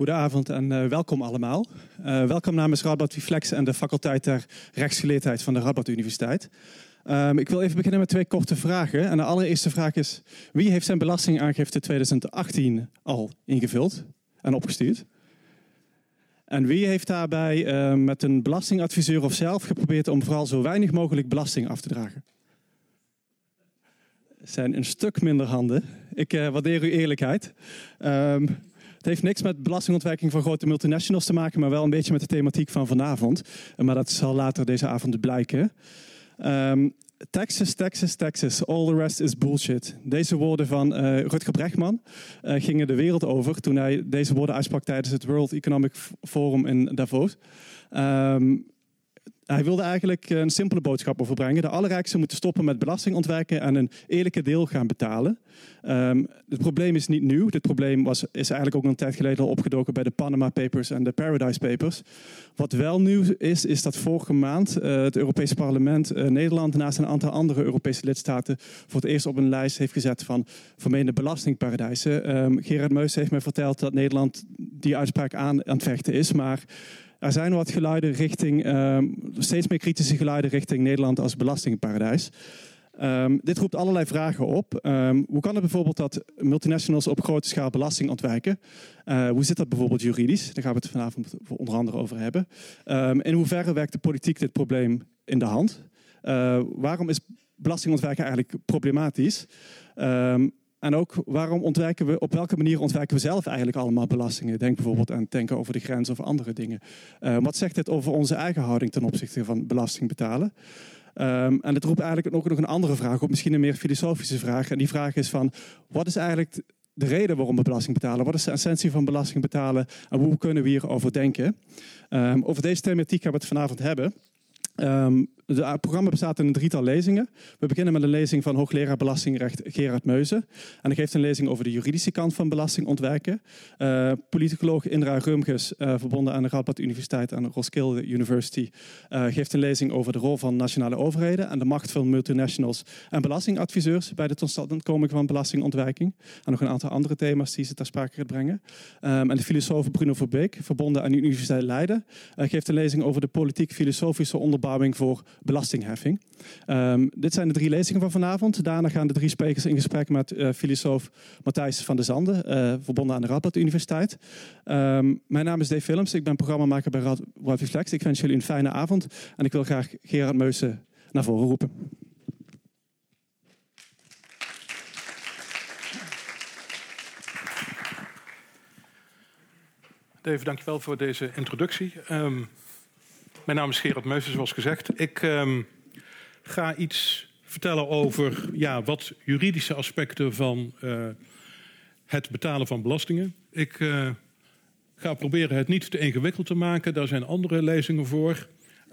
Goedenavond en uh, welkom allemaal. Uh, welkom namens Radboud Reflex en de faculteit der rechtsgeleerdheid van de Radboud Universiteit. Um, ik wil even beginnen met twee korte vragen. En de allereerste vraag is, wie heeft zijn belastingaangifte 2018 al ingevuld en opgestuurd? En wie heeft daarbij uh, met een belastingadviseur of zelf geprobeerd om vooral zo weinig mogelijk belasting af te dragen? Zijn een stuk minder handen. Ik waardeer uw eerlijkheid. Um, het heeft niks met belastingontwijking van grote multinationals te maken, maar wel een beetje met de thematiek van vanavond. Maar dat zal later deze avond blijken. Um, Texas, Texas, Texas. All the rest is bullshit. Deze woorden van uh, Rutger Bregman uh, gingen de wereld over toen hij deze woorden uitsprak tijdens het World Economic Forum in Davos. Um, hij wilde eigenlijk een simpele boodschap overbrengen. De allerrijksten moeten stoppen met belasting ontwijken en een eerlijke deel gaan betalen. Um, het probleem is niet nieuw. Dit probleem was, is eigenlijk ook een tijd geleden al opgedoken bij de Panama Papers en de Paradise Papers. Wat wel nieuw is, is dat vorige maand uh, het Europese parlement uh, Nederland naast een aantal andere Europese lidstaten voor het eerst op een lijst heeft gezet van vermeende belastingparadijzen. Um, Gerard Meus heeft mij verteld dat Nederland die uitspraak aan, aan het vechten is, maar er zijn wat geluiden richting, um, steeds meer kritische geluiden richting Nederland als belastingparadijs. Um, dit roept allerlei vragen op. Um, hoe kan het bijvoorbeeld dat multinationals op grote schaal belasting ontwijken? Uh, hoe zit dat bijvoorbeeld juridisch? Daar gaan we het vanavond onder andere over hebben. In hoeverre werkt de politiek dit probleem in de hand? Uh, waarom is belastingontwijken eigenlijk problematisch? En ook waarom ontwijken we, op welke manier ontwijken we zelf eigenlijk allemaal belastingen? Denk bijvoorbeeld aan tanken over de grens of andere dingen. Uh, wat zegt dit over onze eigen houding ten opzichte van belasting betalen? Um, en het roept eigenlijk ook nog een andere vraag op, misschien een meer filosofische vraag. En die vraag is van, wat is eigenlijk de reden waarom we belasting betalen? Wat is de essentie van belasting betalen? En hoe kunnen we hierover denken? Um, over deze thematiek gaan we het vanavond hebben. Het programma bestaat in een drietal lezingen. We beginnen met een lezing van hoogleraar belastingrecht Gerard Meuzen. En hij geeft een lezing over de juridische kant van belasting ontwijken. Uh, politicoloog Indra Rumges, uh, verbonden aan de Radboud Universiteit en Roskilde University, uh, geeft een lezing over de rol van nationale overheden en de macht van multinationals en belastingadviseurs bij de totstandkoming van belastingontwijking. En nog een aantal andere thema's die ze ter sprake brengen. Um, en de filosoof Bruno Verbeek, verbonden aan de Universiteit Leiden, geeft een lezing over de politiek-filosofische onderbouwing voor belastingheffing. Um, dit zijn de drie lezingen van vanavond. Daarna gaan de drie sprekers in gesprek met uh, filosoof Matthijs van der Zanden, uh, verbonden aan de Radboud Universiteit. Um, mijn naam is Dave Willems, ik ben programmamaker bij Radboud Reflex. Ik wens jullie een fijne avond en ik wil graag Gerard Meusen naar voren roepen. Dave, dankjewel voor deze introductie. Um, mijn naam is Gerard Meusen, zoals gezegd. Ik um, ga iets vertellen over ja, wat juridische aspecten van uh, het betalen van belastingen. Ik uh, ga proberen het niet te ingewikkeld te maken. Daar zijn andere lezingen voor.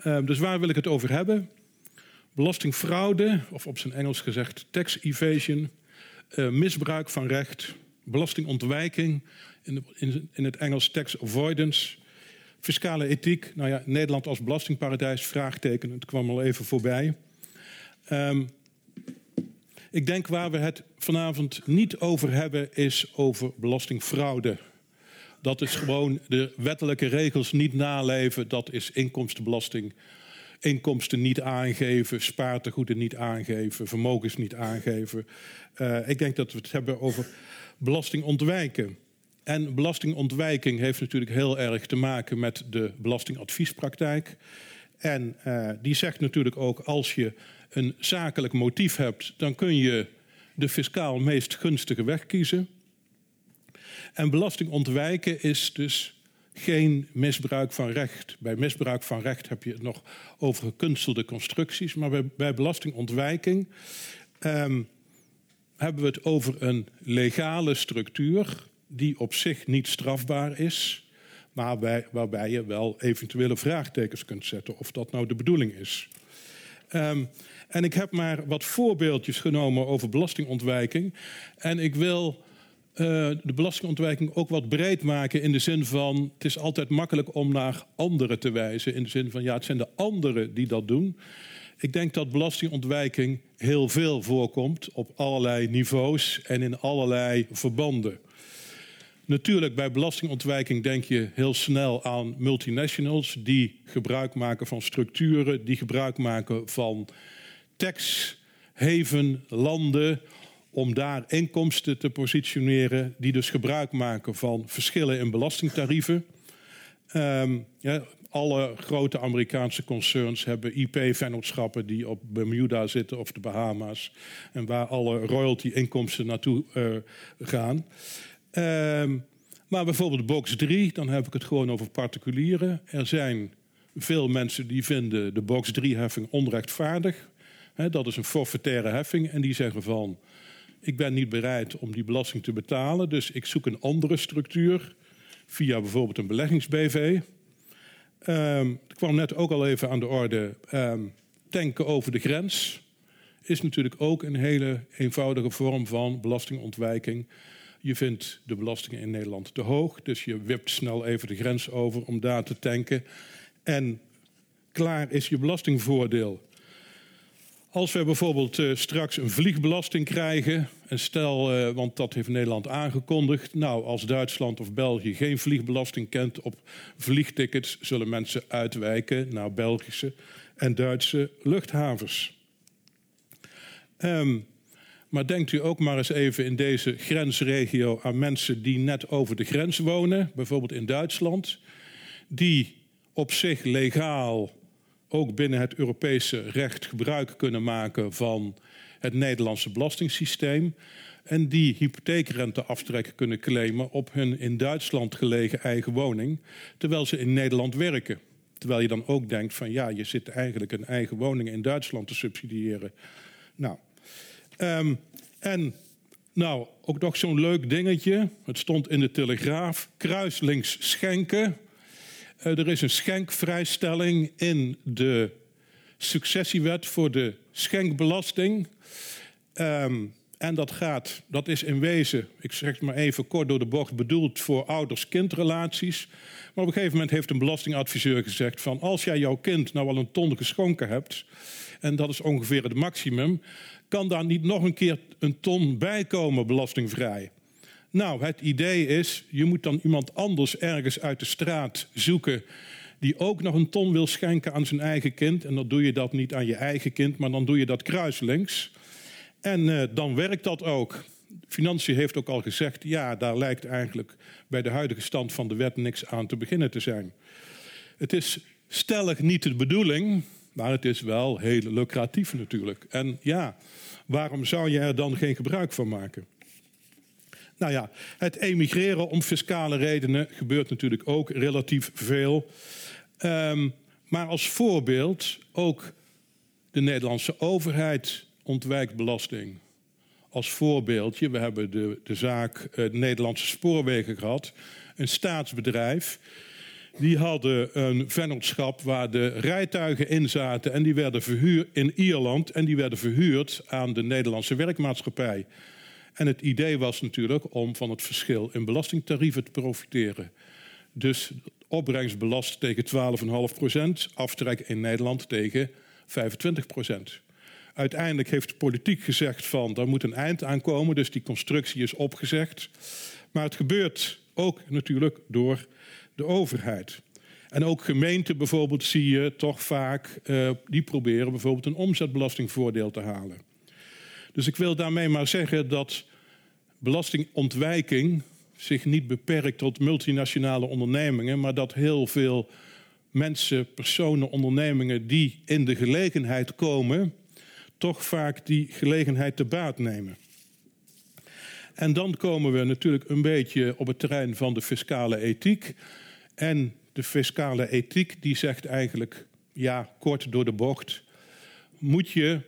Uh, dus waar wil ik het over hebben? Belastingfraude, of op zijn Engels gezegd tax evasion, misbruik van recht, belastingontwijking, in, in het Engels tax avoidance, Fiscale ethiek, nou ja, Nederland als belastingparadijs, vraagteken, het kwam al even voorbij. Um, ik denk waar we het vanavond niet over hebben, is over belastingfraude. Dat is gewoon de wettelijke regels niet naleven, dat is inkomstenbelasting. Inkomsten niet aangeven, spaartegoeden niet aangeven, vermogens niet aangeven. Uh, ik denk dat we het hebben over belastingontwijken. En belastingontwijking heeft natuurlijk heel erg te maken met de belastingadviespraktijk. En uh, die zegt natuurlijk ook, als je een zakelijk motief hebt, dan kun je de fiscaal meest gunstige weg kiezen. En belastingontwijken is dus geen misbruik van recht. Bij misbruik van recht heb je het nog over gekunstelde constructies, maar bij, belastingontwijking um, hebben we het over een legale structuur die op zich niet strafbaar is, maar bij, waarbij je wel eventuele vraagtekens kunt zetten of dat nou de bedoeling is. Um, en ik heb maar wat voorbeeldjes genomen over belastingontwijking. En ik wil uh, de belastingontwijking ook wat breed maken in de zin van: het is altijd makkelijk om naar anderen te wijzen. In de zin van: ja, het zijn de anderen die dat doen. Ik denk dat belastingontwijking heel veel voorkomt op allerlei niveaus en in allerlei verbanden. Natuurlijk, bij belastingontwijking denk je heel snel aan multinationals die gebruik maken van structuren, die gebruik maken van tax haven landen om daar inkomsten te positioneren, die dus gebruik maken van verschillen in belastingtarieven. Um, ja, alle grote Amerikaanse concerns hebben IP-vennootschappen die op Bermuda zitten of de Bahama's. En waar alle royalty-inkomsten naartoe uh, gaan. Um, maar bijvoorbeeld box 3, dan heb ik het gewoon over particulieren. Er zijn veel mensen die vinden de box 3-heffing onrechtvaardig. He, dat is een forfaitaire heffing. En die zeggen van, ik ben niet bereid om die belasting te betalen. Dus ik zoek een andere structuur via bijvoorbeeld een beleggingsbv. Um, het kwam net ook al even aan de orde. Um, tanken over de grens is natuurlijk ook een hele eenvoudige vorm van belastingontwijking. Je vindt de belastingen in Nederland te hoog, dus je wipt snel even de grens over om daar te tanken. En klaar is je belastingvoordeel. Als we bijvoorbeeld uh, straks een vliegbelasting krijgen, en stel, uh, want dat heeft Nederland aangekondigd, nou als Duitsland of België geen vliegbelasting kent op vliegtickets, zullen mensen uitwijken naar Belgische en Duitse luchthavens. Um, maar denkt u ook maar eens even in deze grensregio aan mensen die net over de grens wonen, bijvoorbeeld in Duitsland, die op zich legaal ook binnen het Europese recht gebruik kunnen maken van het Nederlandse belastingssysteem. En die hypotheekrenteaftrek kunnen claimen op hun in Duitsland gelegen eigen woning, terwijl ze in Nederland werken. Terwijl je dan ook denkt van ja, je zit eigenlijk een eigen woning in Duitsland te subsidiëren. Nou, um, en nou, ook nog zo'n leuk dingetje. Het stond in de Telegraaf. Kruislinks schenken. Uh, er is een schenkvrijstelling in de successiewet voor de schenkbelasting. Um, en dat gaat, dat is in wezen, ik zeg het maar even kort door de bocht, bedoeld voor ouders-kindrelaties. Maar op een gegeven moment heeft een belastingadviseur gezegd van als jij jouw kind nou al een ton geschonken hebt, en dat is ongeveer het maximum, kan daar niet nog een keer een ton bij komen belastingvrij? Nou, het idee is, je moet dan iemand anders ergens uit de straat zoeken die ook nog een ton wil schenken aan zijn eigen kind. En dan doe je dat niet aan je eigen kind, maar dan doe je dat kruislinks. En uh, dan werkt dat ook. Financiën heeft ook al gezegd, ja, daar lijkt eigenlijk bij de huidige stand van de wet niks aan te beginnen te zijn. Het is stellig niet de bedoeling, maar het is wel heel lucratief natuurlijk. En ja, waarom zou je er dan geen gebruik van maken? Nou ja, het emigreren om fiscale redenen gebeurt natuurlijk ook relatief veel. Um, maar als voorbeeld ook de Nederlandse overheid ontwijkt belasting. Als voorbeeldje, we hebben de, de zaak uh, Nederlandse spoorwegen gehad. Een staatsbedrijf die hadden een vennootschap waar de rijtuigen in zaten en die werden verhuurd in Ierland en die werden verhuurd aan de Nederlandse werkmaatschappij. En het idee was natuurlijk om van het verschil in belastingtarieven te profiteren. Dus opbrengst belast tegen 12,5 procent, aftrek in Nederland tegen 25 procent. Uiteindelijk heeft de politiek gezegd van daar moet een eind aan komen, dus die constructie is opgezegd. Maar het gebeurt ook natuurlijk door de overheid. En ook gemeenten bijvoorbeeld zie je toch vaak, uh, die proberen bijvoorbeeld een omzetbelastingvoordeel te halen. Dus ik wil daarmee maar zeggen dat belastingontwijking zich niet beperkt tot multinationale ondernemingen, maar dat heel veel mensen, personen, ondernemingen die in de gelegenheid komen, toch vaak die gelegenheid te baat nemen. En dan komen we natuurlijk een beetje op het terrein van de fiscale ethiek. En de fiscale ethiek die zegt eigenlijk, ja, kort door de bocht, moet je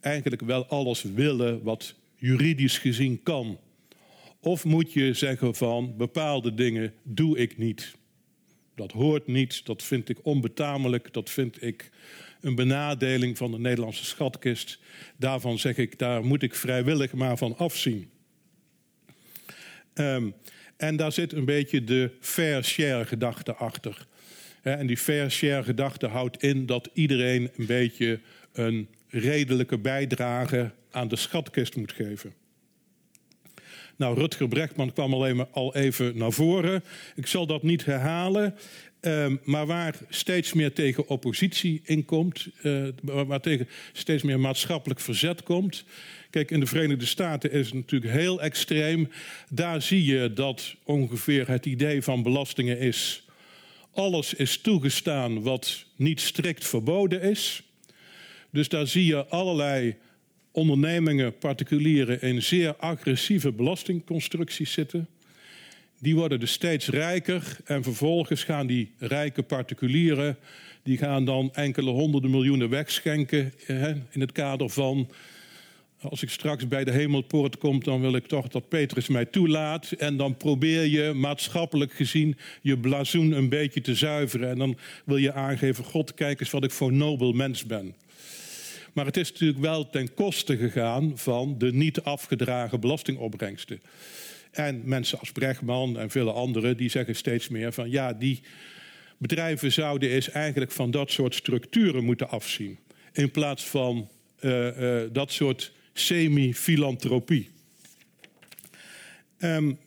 eigenlijk wel alles willen wat juridisch gezien kan. Of moet je zeggen van bepaalde dingen doe ik niet. Dat hoort niet, dat vind ik onbetamelijk, dat vind ik een benadeling van de Nederlandse schatkist. Daarvan zeg ik, daar moet ik vrijwillig maar van afzien. Um, en daar zit een beetje de fair share gedachte achter. En die fair share gedachte houdt in dat iedereen een beetje een redelijke bijdrage aan de schatkist moet geven. Nou, Rutger Brechtman kwam alleen al even naar voren. Ik zal dat niet herhalen. Ehm, maar waar steeds meer tegen oppositie in komt, uh, waar tegen steeds meer maatschappelijk verzet komt. Kijk, in de Verenigde Staten is het natuurlijk heel extreem. Daar zie je dat ongeveer het idee van belastingen is. Alles is toegestaan wat niet strikt verboden is. Dus daar zie je allerlei ondernemingen, particulieren in zeer agressieve belastingconstructies zitten. Die worden dus steeds rijker en vervolgens gaan die rijke particulieren, die gaan dan enkele honderden miljoenen wegschenken in het kader van als ik straks bij de hemelpoort kom, dan wil ik toch dat Petrus mij toelaat. En dan probeer je maatschappelijk gezien je blazoen een beetje te zuiveren. En dan wil je aangeven, God, kijk eens wat ik voor nobel mens ben. Maar het is natuurlijk wel ten koste gegaan van de niet afgedragen belastingopbrengsten. En mensen als Brechtman en vele anderen die zeggen steeds meer van ja, die bedrijven zouden eens eigenlijk van dat soort structuren moeten afzien. In plaats van uh, uh, dat soort semi-filantropie. Um,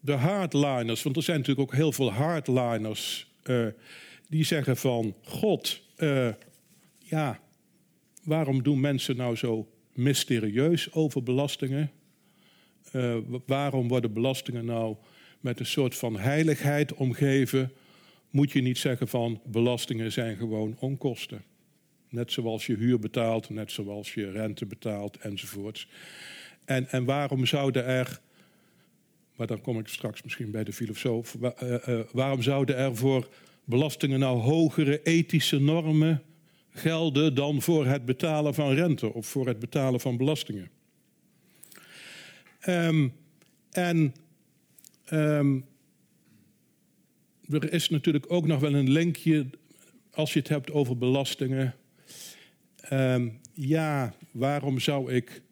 de hardliners, want er zijn natuurlijk ook heel veel hardliners, uh, die zeggen van God, uh, ja, waarom doen mensen nou zo mysterieus over belastingen? Uh, waarom worden belastingen nou met een soort van heiligheid omgeven? Moet je niet zeggen van belastingen zijn gewoon onkosten? Net zoals je huur betaalt, net zoals je rente betaalt enzovoorts. En, en waarom zouden er, maar dan kom ik straks misschien bij de filosoof, uh, uh, waarom zouden er voor belastingen nou hogere ethische normen gelden dan voor het betalen van rente of voor het betalen van belastingen? Um, en um, er is natuurlijk ook nog wel een linkje als je het hebt over belastingen Um, ja, waarom zou ik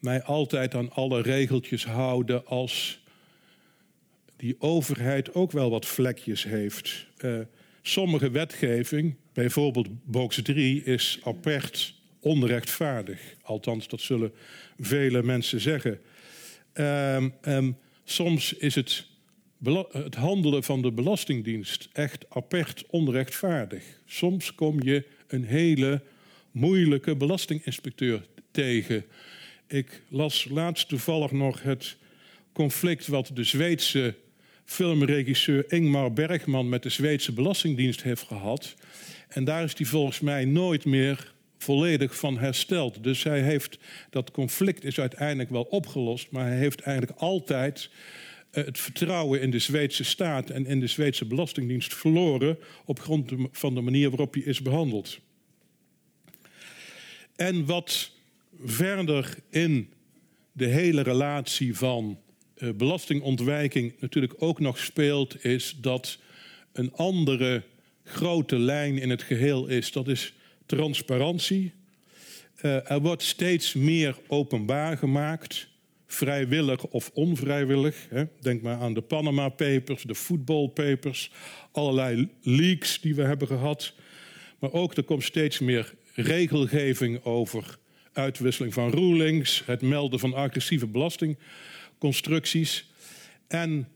mij altijd aan alle regeltjes houden als die overheid ook wel wat vlekjes heeft? Uh, sommige wetgeving, bijvoorbeeld box 3, is apert onrechtvaardig. Althans, dat zullen vele mensen zeggen. Um, um, soms is het, het handelen van de Belastingdienst echt apert onrechtvaardig. Soms kom je een hele moeilijke belastinginspecteur tegen. Ik las laatst toevallig nog het conflict wat de Zweedse filmregisseur Ingmar Bergman met de Zweedse Belastingdienst heeft gehad. En daar is hij volgens mij nooit meer volledig van hersteld. Dus hij heeft, dat conflict is uiteindelijk wel opgelost, maar hij heeft eigenlijk altijd eh, het vertrouwen in de Zweedse staat en in de Zweedse Belastingdienst verloren op grond van de manier waarop hij is behandeld. En wat verder in de hele relatie van uh, belastingontwijking natuurlijk ook nog speelt, is dat een andere grote lijn in het geheel is. Dat is transparantie. Uh, er wordt steeds meer openbaar gemaakt, vrijwillig of onvrijwillig. Hè. Denk maar aan de Panama Papers, de Football Papers, allerlei leaks die we hebben gehad. Maar ook er komt steeds meer regelgeving over uitwisseling van rulings, het melden van agressieve belastingconstructies. En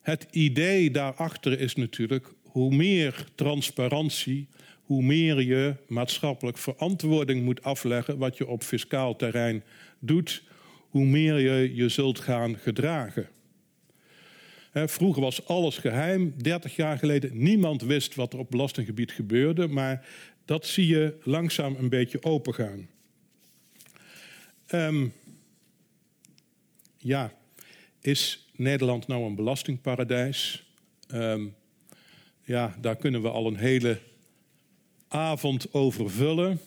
het idee daarachter is natuurlijk hoe meer transparantie, hoe meer je maatschappelijk verantwoording moet afleggen wat je op fiscaal terrein doet, hoe meer je je zult gaan gedragen. Vroeger was alles geheim. 30 jaar geleden niemand wist wat er op belastinggebied gebeurde. Maar dat zie je langzaam een beetje opengaan. Um, ja, is Nederland nou een belastingparadijs? Um, ja, daar kunnen we al een hele avond over vullen.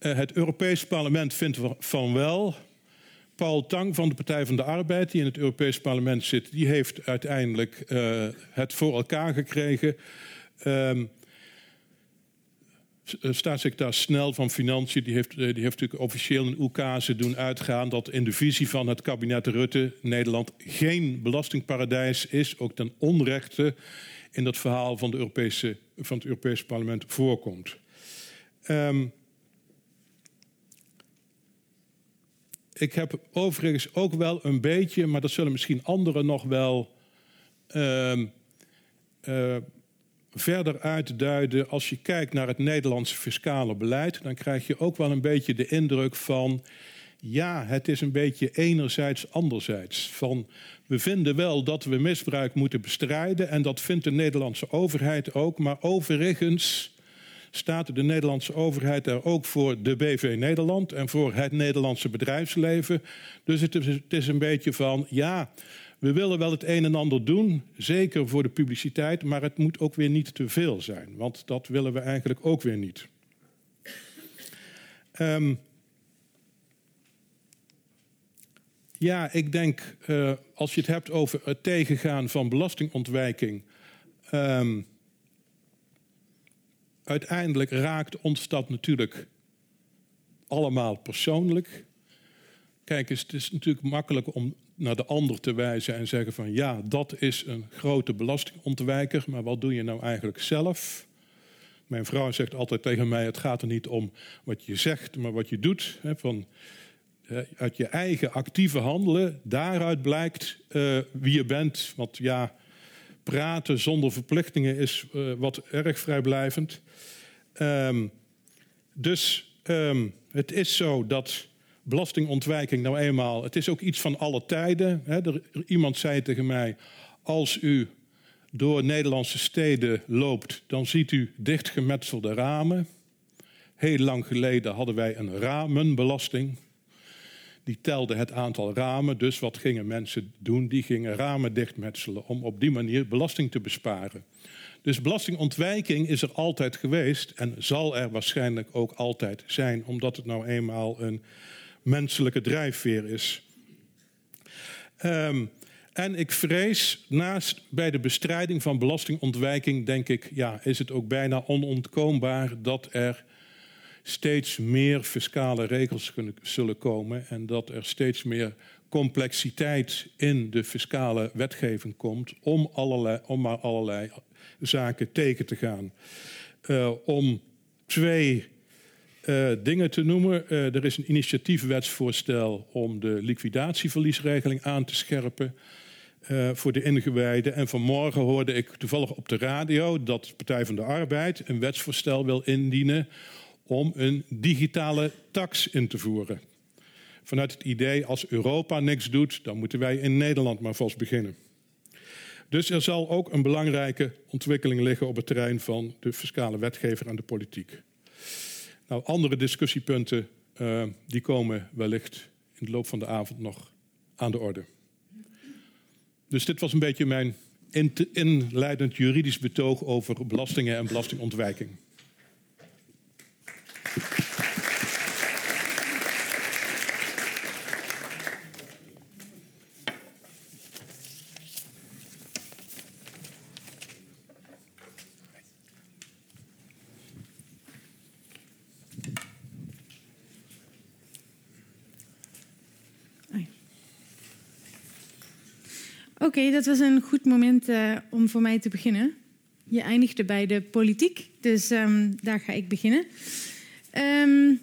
Uh, het Europees Parlement vindt van wel. Paul Tang van de Partij van de Arbeid, die in het Europees Parlement zit, die heeft uiteindelijk uh, het voor elkaar gekregen. Um, eh, staatssecretaris Snel van Financiën die heeft, eh, die heeft natuurlijk officieel een oekase doen uitgaan dat in de visie van het kabinet Rutte Nederland geen belastingparadijs is, ook ten onrechte in dat verhaal van, de Europese, van het Europese parlement voorkomt. Um, ik heb overigens ook wel een beetje, maar dat zullen misschien anderen nog wel uh, verder uitduiden. Als je kijkt naar het Nederlandse fiscale beleid, dan krijg je ook wel een beetje de indruk van. Ja, het is een beetje enerzijds, anderzijds. Van, we vinden wel dat we misbruik moeten bestrijden en dat vindt de Nederlandse overheid ook. Maar overigens staat de Nederlandse overheid er ook voor de BV Nederland en voor het Nederlandse bedrijfsleven. Dus het is, het is een beetje van, ja, we willen wel het een en ander doen, zeker voor de publiciteit, maar het moet ook weer niet te veel zijn, want dat willen we eigenlijk ook weer niet. Um, ja, ik denk, uh, als je het hebt over het tegengaan van belastingontwijking, um, uiteindelijk raakt ons dat natuurlijk allemaal persoonlijk. Kijk het is natuurlijk makkelijk om naar de ander te wijzen en zeggen van ja, dat is een grote belastingontwijker, maar wat doe je nou eigenlijk zelf? Mijn vrouw zegt altijd tegen mij: het gaat er niet om wat je zegt, maar wat je doet. Van, uit je eigen actieve handelen, daaruit blijkt uh, wie je bent. Want ja, praten zonder verplichtingen is uh, wat erg vrijblijvend. Um, dus um, het is zo dat belastingontwijking nou eenmaal, het is ook iets van alle tijden. Hè. Iemand zei tegen mij, als u door Nederlandse steden loopt, dan ziet u dichtgemetselde ramen. Heel lang geleden hadden wij een ramenbelasting. Die telde het aantal ramen, dus wat gingen mensen doen? Die gingen ramen dichtmetselen om op die manier belasting te besparen. Dus belastingontwijking is er altijd geweest en zal er waarschijnlijk ook altijd zijn, omdat het nou eenmaal een menselijke drijfveer is. Um, en ik vrees, naast bij de bestrijding van belastingontwijking, denk ik, ja, is het ook bijna onontkoombaar dat er steeds meer fiscale regels zullen komen en dat er steeds meer complexiteit in de fiscale wetgeving komt om, allerlei, om maar allerlei zaken tegen te gaan. Uh, om twee uh, dingen te noemen. Uh, er is een initiatiefwetsvoorstel om de liquidatieverliesregeling aan te scherpen. Uh, voor de ingewijden. En vanmorgen hoorde ik toevallig op de radio dat Partij van de Arbeid een wetsvoorstel wil indienen om een digitale tax in te voeren. Vanuit het idee, als Europa niks doet, dan moeten wij in Nederland maar vast beginnen. Dus er zal ook een belangrijke ontwikkeling liggen op het terrein van de fiscale wetgever en de politiek. Nou, andere discussiepunten uh, die komen wellicht in de loop van de avond nog aan de orde. Dus dit was een beetje mijn inleidend juridisch betoog over belastingen en belastingontwijking. Oké, dat was een goed moment uh, om voor mij te beginnen. Je eindigde bij de politiek, dus um, daar ga ik beginnen. Um,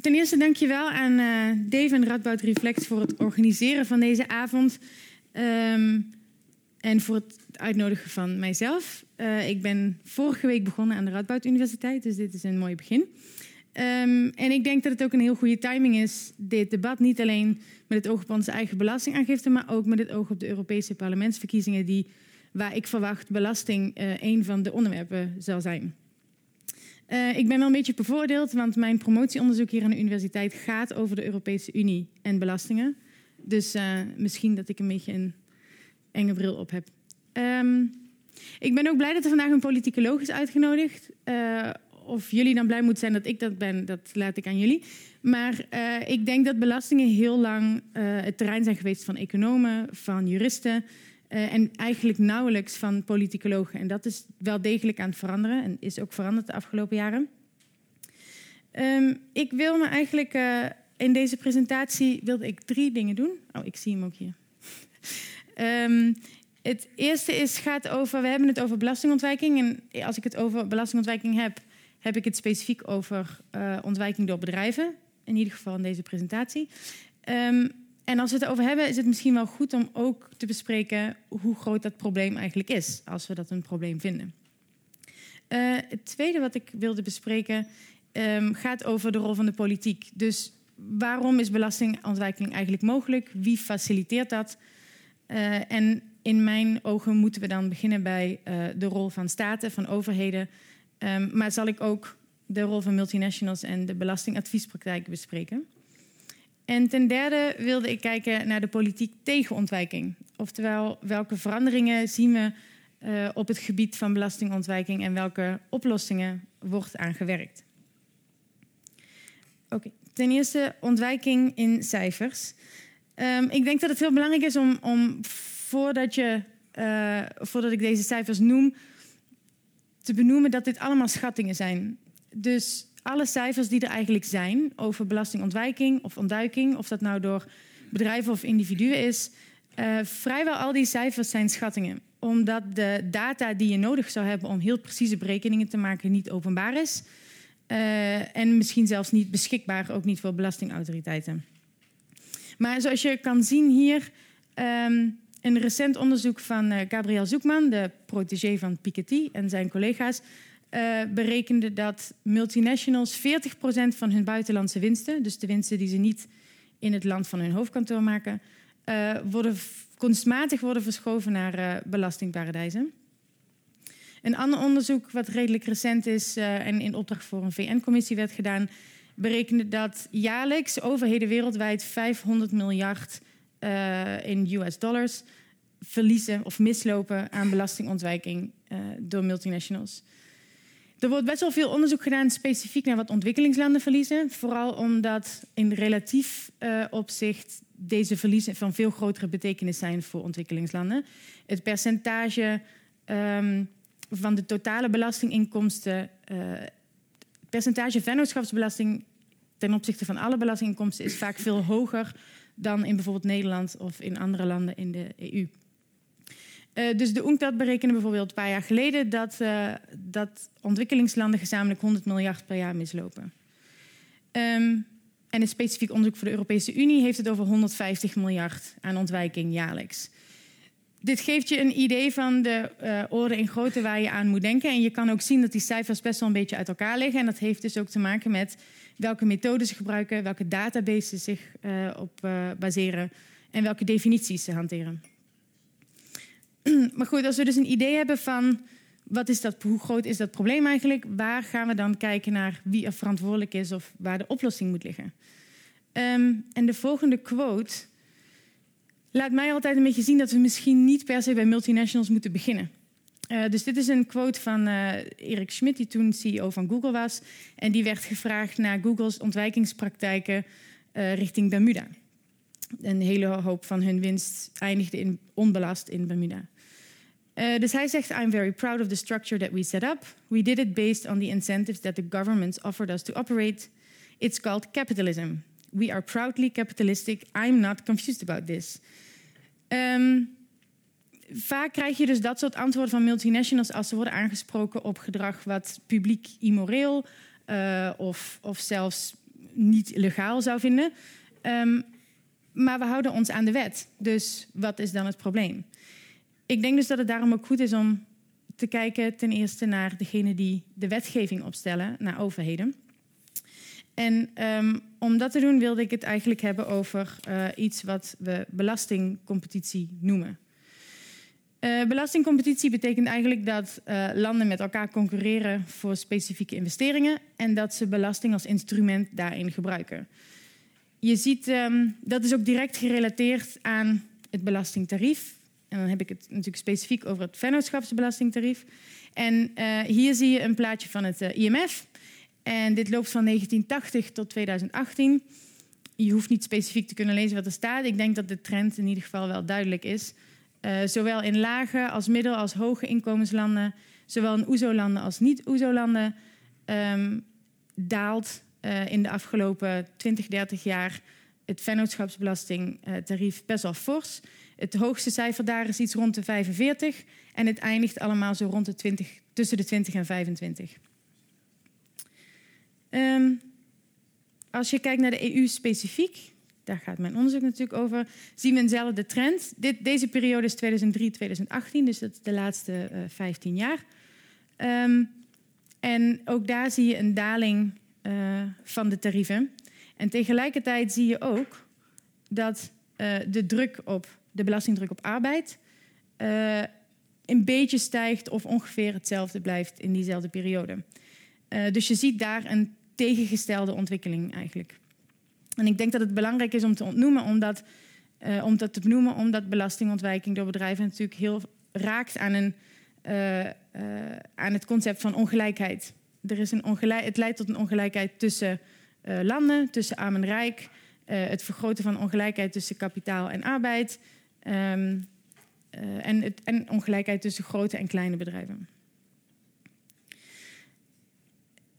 ten eerste dank je wel aan uh, Dave en Radboud Reflect voor het organiseren van deze avond. Um, en voor het uitnodigen van mijzelf. Uh, ik ben vorige week begonnen aan de Radboud Universiteit, dus dit is een mooi begin. Um, en ik denk dat het ook een heel goede timing is, dit debat. Niet alleen met het oog op onze eigen belastingaangifte, maar ook met het oog op de Europese parlementsverkiezingen, die, waar ik verwacht belasting uh, een van de onderwerpen zal zijn. Uh, ik ben wel een beetje bevoordeeld, want mijn promotieonderzoek hier aan de universiteit gaat over de Europese Unie en belastingen. Dus uh, misschien dat ik een beetje een enge bril op heb. Um, ik ben ook blij dat er vandaag een politicoloog is uitgenodigd of jullie dan blij moeten zijn dat ik dat ben, dat laat ik aan jullie. Maar uh, ik denk dat belastingen heel lang uh, het terrein zijn geweest van economen, van juristen uh, en eigenlijk nauwelijks van politicologen. En dat is wel degelijk aan het veranderen en is ook veranderd de afgelopen jaren. Um, ik wil me eigenlijk in deze presentatie wilde ik drie dingen doen. Oh, ik zie hem ook hier. um, het eerste is, gaat over, we hebben het over belastingontwijking. En als ik het over belastingontwijking heb, heb ik het specifiek over uh, ontwijking door bedrijven. In ieder geval in deze presentatie. Ehm, en als we het erover hebben, is het misschien wel goed om ook te bespreken hoe groot dat probleem eigenlijk is, als we dat een probleem vinden. Uh, het tweede wat ik wilde bespreken um, gaat over de rol van de politiek. Dus waarom is belastingontwijking eigenlijk mogelijk? Wie faciliteert dat? Uh, en in mijn ogen moeten we dan beginnen bij de rol van staten, van overheden. Um, maar zal ik ook de rol van multinationals en de belastingadviespraktijk bespreken. En ten derde wilde ik kijken naar de politiek tegen ontwijking. Oftewel, welke veranderingen zien we uh, op het gebied van belastingontwijking en welke oplossingen wordt aangewerkt. Oké, ten eerste ontwijking in cijfers. Um, ik denk dat het heel belangrijk is om, om voordat, je, uh, voordat ik deze cijfers noem, te benoemen dat dit allemaal schattingen zijn. Dus alle cijfers die er eigenlijk zijn over belastingontwijking of ontduiking, of dat nou door bedrijven of individuen is, uh, vrijwel al die cijfers zijn schattingen. Omdat de data die je nodig zou hebben om heel precieze berekeningen te maken niet openbaar is. Uh, en misschien zelfs niet beschikbaar, ook niet voor belastingautoriteiten. Maar zoals je kan zien hier, um, een recent onderzoek van uh, Gabriel Zoekman, de protégé van Piketty en zijn collega's, uh, berekende dat multinationals 40% van hun buitenlandse winsten, dus de winsten die ze niet in het land van hun hoofdkantoor maken, uh, worden kunstmatig worden verschoven naar belastingparadijzen. Een ander onderzoek, wat redelijk recent is en in opdracht voor een VN-commissie werd gedaan, berekende dat jaarlijks overheden wereldwijd 500 miljard in US dollars verliezen of mislopen aan belastingontwijking door multinationals. Er wordt best wel veel onderzoek gedaan specifiek naar wat ontwikkelingslanden verliezen. Vooral omdat in relatief uh, opzicht deze verliezen van veel grotere betekenis zijn voor ontwikkelingslanden. Het percentage um, van de totale belastinginkomsten, het percentage vennootschapsbelasting ten opzichte van alle belastinginkomsten is vaak veel hoger dan in bijvoorbeeld Nederland of in andere landen in de EU. Uh, dus de UNCTAD berekende bijvoorbeeld een paar jaar geleden dat, uh, dat ontwikkelingslanden gezamenlijk 100 miljard per jaar mislopen. Um, en een specifiek onderzoek voor de Europese Unie heeft het over 150 miljard aan ontwijking jaarlijks. Dit geeft je een idee van de uh, orde in grootte waar je aan moet denken. En je kan ook zien dat die cijfers best wel een beetje uit elkaar liggen. En dat heeft dus ook te maken met welke methoden ze gebruiken, welke databases zich op baseren en welke definities ze hanteren. maar goed, als we dus een idee hebben van wat is dat, hoe groot is dat probleem eigenlijk, waar gaan we dan kijken naar wie er verantwoordelijk is of waar de oplossing moet liggen? Um, en de volgende quote laat mij altijd een beetje zien dat we misschien niet per se bij multinationals moeten beginnen. Uh, dus dit is een quote van uh, Erik Schmidt, die toen CEO van Google was. En die werd gevraagd naar Google's ontwijkingspraktijken uh, richting Bermuda. Een hele hoop van hun winst eindigde in, onbelast in Bermuda. Dus hij zegt: I'm very proud of the structure that we set up. We did it based on the incentives that the governments offered us to operate. It's called capitalism. We are proudly capitalistic. I'm not confused about this. Um, vaak krijg je dus dat soort antwoorden van multinationals als ze worden aangesproken op gedrag wat publiek immoreel uh, of, of zelfs niet legaal zou vinden. Um, maar we houden ons aan de wet. Dus wat is dan het probleem? Ik denk dus dat het daarom ook goed is om te kijken ten eerste naar degene die de wetgeving opstellen, naar overheden. En um, om dat te doen wilde ik het eigenlijk hebben over uh, iets wat we belastingcompetitie noemen. Uh, belastingcompetitie betekent eigenlijk dat uh, landen met elkaar concurreren voor specifieke investeringen en dat ze belasting als instrument daarin gebruiken. Je ziet, um, dat is ook direct gerelateerd aan het belastingtarief. En dan heb ik het natuurlijk specifiek over het vennootschapsbelastingtarief. En uh, hier zie je een plaatje van het IMF. En dit loopt van 1980 tot 2018. Je hoeft niet specifiek te kunnen lezen wat er staat. Ik denk dat de trend in ieder geval wel duidelijk is. Uh, zowel in lage als middel als hoge inkomenslanden, zowel in OESO-landen als niet-OESO-landen, um, daalt uh, in de afgelopen 20, 30 jaar het vennootschapsbelastingtarief best wel fors. Het hoogste cijfer daar is iets rond de 45 en het eindigt allemaal zo rond de 20, tussen de 20 en 25. Um, als je kijkt naar de EU specifiek, daar gaat mijn onderzoek natuurlijk over, zien we eenzelfde trend. Dit, deze periode is 2003-2018, dus dat is de laatste uh, 15 jaar. Um, en ook daar zie je een daling uh, van de tarieven. En tegelijkertijd zie je ook dat uh, de druk op de belastingdruk op arbeid een beetje stijgt of ongeveer hetzelfde blijft in diezelfde periode. dus je ziet daar een tegengestelde ontwikkeling eigenlijk. En ik denk dat het belangrijk is om te ontnoemen, omdat, uh, om dat te benoemen, omdat belastingontwijking door bedrijven natuurlijk heel raakt aan, een, uh, uh, aan het concept van ongelijkheid. Er is een ongelijk, het leidt tot een ongelijkheid tussen landen, tussen arm en rijk, het vergroten van ongelijkheid tussen kapitaal en arbeid um, en, het, en ongelijkheid tussen grote en kleine bedrijven.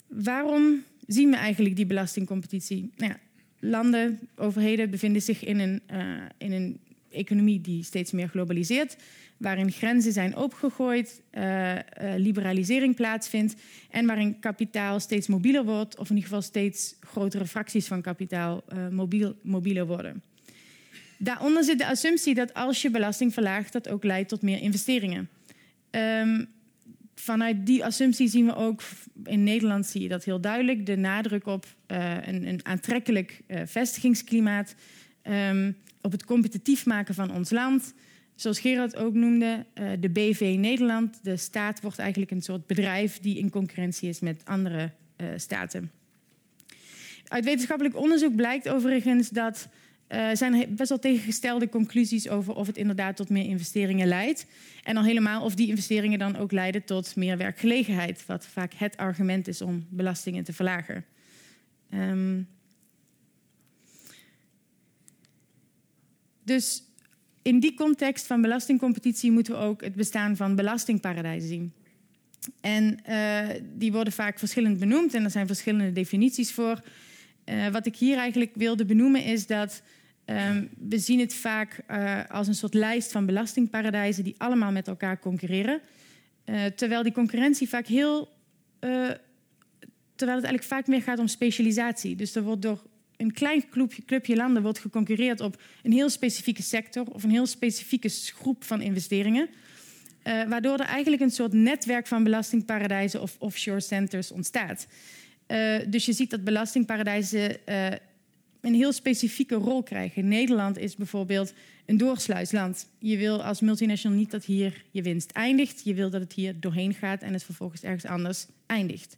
Waarom zien we eigenlijk die belastingcompetitie? Nou ja, landen, overheden bevinden zich in een, uh, in een economie die steeds meer globaliseert, waarin grenzen zijn opgegooid, uh, uh, liberalisering plaatsvindt en waarin kapitaal steeds mobieler wordt, of in ieder geval steeds grotere fracties van kapitaal mobiel, mobieler worden. Daaronder zit de assumptie dat als je belasting verlaagt, dat ook leidt tot meer investeringen. Um, vanuit die assumptie zien we ook in Nederland zie je dat heel duidelijk de nadruk op uh, een, aantrekkelijk uh, vestigingsklimaat, um, op het competitief maken van ons land. Zoals Gerard ook noemde, uh, de BV Nederland, de staat wordt eigenlijk een soort bedrijf die in concurrentie is met andere staten. Uit wetenschappelijk onderzoek blijkt overigens dat uh, zijn best wel tegengestelde conclusies over of het inderdaad tot meer investeringen leidt. En dan helemaal of die investeringen dan ook leiden tot meer werkgelegenheid, wat vaak het argument is om belastingen te verlagen. Um, dus in die context van belastingcompetitie moeten we ook het bestaan van belastingparadijzen zien. En uh, die worden vaak verschillend benoemd en er zijn verschillende definities voor. Uh, wat ik hier eigenlijk wilde benoemen is dat um, we zien het vaak uh, als een soort lijst van belastingparadijzen die allemaal met elkaar concurreren. Uh, terwijl die concurrentie vaak heel. Uh, terwijl het eigenlijk vaak meer gaat om specialisatie. Dus er wordt door een klein clubje, clubje landen wordt geconcurreerd op een heel specifieke sector of een heel specifieke groep van investeringen. Waardoor er eigenlijk een soort netwerk van belastingparadijzen of offshore centers ontstaat. Dus je ziet dat belastingparadijzen een heel specifieke rol krijgen. Nederland is bijvoorbeeld een doorsluisland. Je wil als multinational niet dat hier je winst eindigt. Je wil dat het hier doorheen gaat en het vervolgens ergens anders eindigt.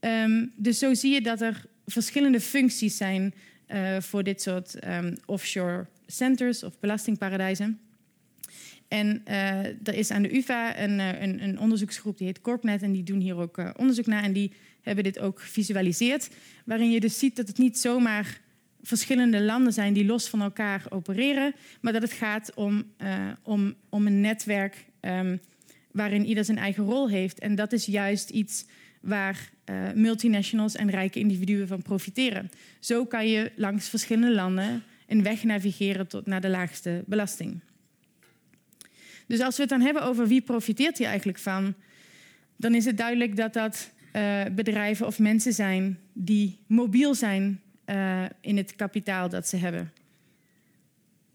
Um, dus zo zie je dat er verschillende functies zijn uh, voor dit soort um, offshore centers of belastingparadijzen. En uh, er is aan de UvA een, uh, een, een, onderzoeksgroep die heet Corpnet en die doen hier ook onderzoek naar en die hebben dit ook gevisualiseerd, waarin je dus ziet dat het niet zomaar verschillende landen zijn die los van elkaar opereren, maar dat het gaat om, uh, om, om een netwerk um, waarin ieder zijn eigen rol heeft. En dat is juist iets waar uh, multinationals en rijke individuen van profiteren. Zo kan je langs verschillende landen een weg navigeren tot naar de laagste belasting. Dus als we het dan hebben over wie profiteert hier eigenlijk van, dan is het duidelijk dat dat uh, bedrijven of mensen zijn die mobiel zijn uh, in het kapitaal dat ze hebben.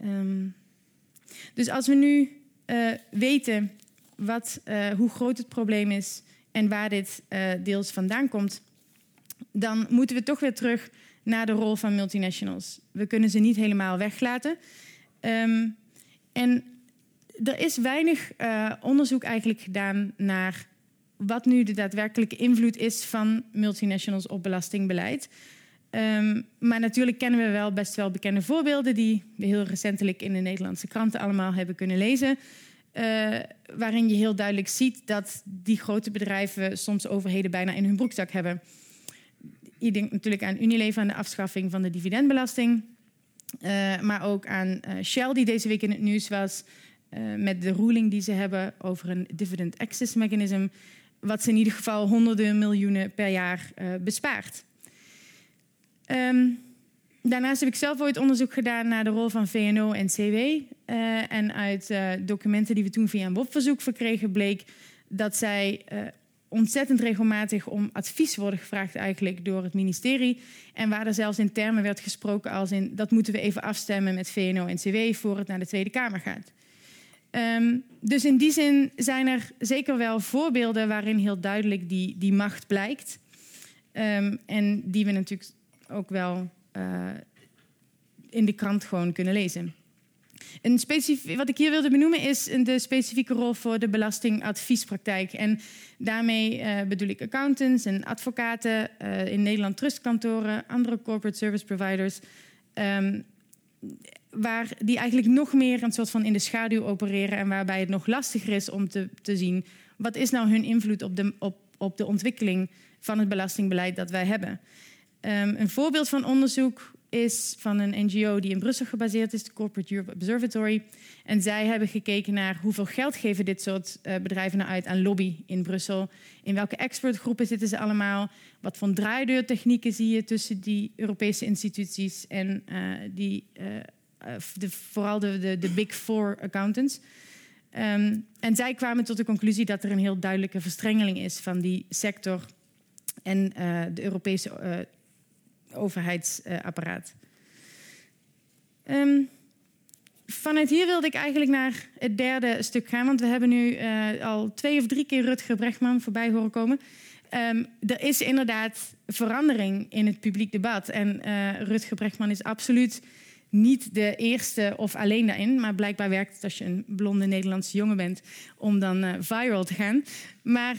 Um, dus als we nu uh, weten wat, uh, hoe groot het probleem is en waar dit deels vandaan komt, dan moeten we toch weer terug naar de rol van multinationals. We kunnen ze niet helemaal weglaten. Um, en er is weinig onderzoek eigenlijk gedaan naar wat nu de daadwerkelijke invloed is van multinationals op belastingbeleid. Um, maar natuurlijk kennen we wel best wel bekende voorbeelden die we heel recentelijk in de Nederlandse kranten allemaal hebben kunnen lezen. Uh, waarin je heel duidelijk ziet dat die grote bedrijven soms overheden bijna in hun broekzak hebben. Je denkt natuurlijk aan Unilever en de afschaffing van de dividendbelasting. Uh, maar ook aan uh, Shell, die deze week in het nieuws was. met de ruling die ze hebben over een dividend access mechanism. Wat ze in ieder geval honderden miljoenen per jaar bespaart. Um, daarnaast heb ik zelf ooit onderzoek gedaan naar de rol van VNO en CW. Uh, en uit uh, documenten die we toen via een WOP-verzoek verkregen bleek dat zij uh, ontzettend regelmatig om advies worden gevraagd eigenlijk door het ministerie. En waar er zelfs in termen werd gesproken als in dat moeten we even afstemmen met VNO-NCW voor het naar de Tweede Kamer gaat. Um, dus in die zin zijn er zeker wel voorbeelden waarin heel duidelijk die, die macht blijkt. Um, en die we natuurlijk ook wel uh, in de krant gewoon kunnen lezen. Een wat ik hier wilde benoemen is de specifieke rol voor de belastingadviespraktijk. En daarmee uh, bedoel ik accountants en advocaten, uh, in Nederland trustkantoren, andere corporate service providers. Um, waar die eigenlijk nog meer een soort van in de schaduw opereren en waarbij het nog lastiger is om te, te zien wat is nou hun invloed op de, op, op de ontwikkeling van het belastingbeleid dat wij hebben. Um, een voorbeeld van onderzoek is van een NGO die in Brussel gebaseerd is, de Corporate Europe Observatory. En zij hebben gekeken naar hoeveel geld geven dit soort uh, bedrijven nou uit aan lobby in Brussel. In welke expertgroepen zitten ze allemaal? Wat voor draaideurtechnieken zie je tussen die Europese instituties en uh, die, uh, de, vooral de, de, de, Big Four accountants? Um, en zij kwamen tot de conclusie dat er een heel duidelijke verstrengeling is van die sector en de Europese overheidsapparaat. Um, vanuit hier wilde ik eigenlijk naar het derde stuk gaan, want we hebben nu uh, al twee of drie keer Rutger Brechtman voorbij horen komen. Um, er is inderdaad verandering in het publiek debat. En uh, Rutger Brechtman is absoluut niet de eerste of alleen daarin. Maar blijkbaar werkt het als je een blonde Nederlandse jongen bent om dan uh, viral te gaan. Maar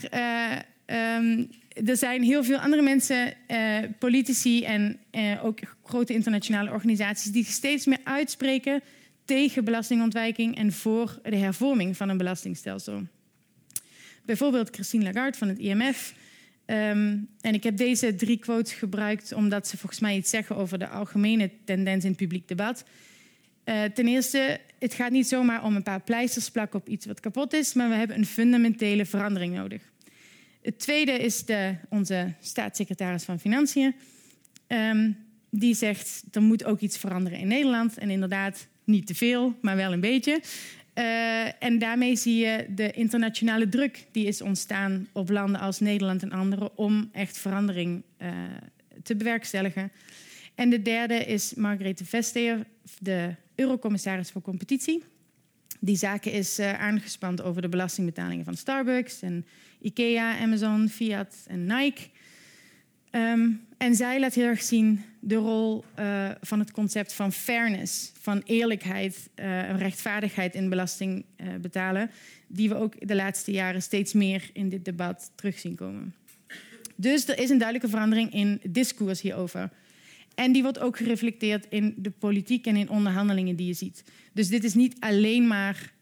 um, er zijn heel veel andere mensen, uh, politici en uh, ook grote internationale organisaties, die steeds meer uitspreken tegen belastingontwijking en voor de hervorming van een belastingstelsel. Bijvoorbeeld Christine Lagarde van het IMF. Ehm, en ik heb deze drie quotes gebruikt omdat ze volgens mij iets zeggen over de algemene tendens in het publiek debat. Uh, ten eerste, het gaat niet zomaar om een paar pleisters plakken op iets wat kapot is, maar we hebben een fundamentele verandering nodig. Het tweede is de, onze staatssecretaris van Financiën. Um, die zegt, er moet ook iets veranderen in Nederland. En inderdaad, niet te veel, maar wel een beetje. Uh, en daarmee zie je de internationale druk die is ontstaan op landen als Nederland en andere om echt verandering uh, te bewerkstelligen. En de derde is Margrethe Vestager, de eurocommissaris voor competitie. Die zaken is uh, aangespand over de belastingbetalingen van Starbucks en IKEA, Amazon, Fiat en Nike. Um, en zij laat heel erg zien de rol uh, van het concept van fairness, van eerlijkheid uh, en rechtvaardigheid in belasting betalen, die we ook de laatste jaren steeds meer in dit debat terug zien komen. Dus er is een duidelijke verandering in discours hierover. En die wordt ook gereflecteerd in de politiek en in onderhandelingen die je ziet. Dus dit is niet alleen maar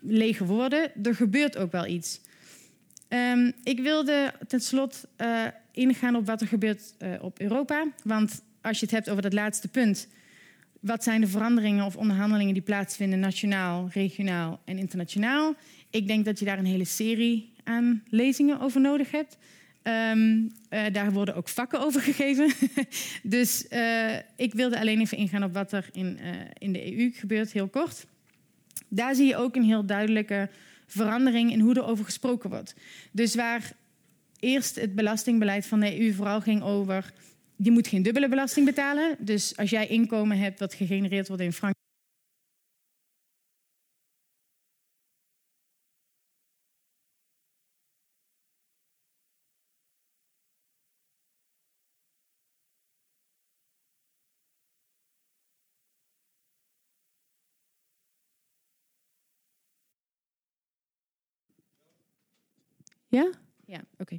lege woorden, er gebeurt ook wel iets. Um, ik wilde ten slotte uh, ingaan op wat er gebeurt uh, op Europa. Want als je het hebt over dat laatste punt, wat zijn de veranderingen of onderhandelingen die plaatsvinden nationaal, regionaal en internationaal? Ik denk dat je daar een hele serie aan lezingen over nodig hebt. Um, uh, daar worden ook vakken over gegeven. dus ik wilde alleen even ingaan op wat er in, in de EU gebeurt, heel kort. Daar zie je ook een heel duidelijke verandering in hoe er over gesproken wordt. Dus waar eerst het belastingbeleid van de EU vooral ging over... je moet geen dubbele belasting betalen. Dus als jij inkomen hebt wat gegenereerd wordt in Frankrijk... Ja? Ja, oké.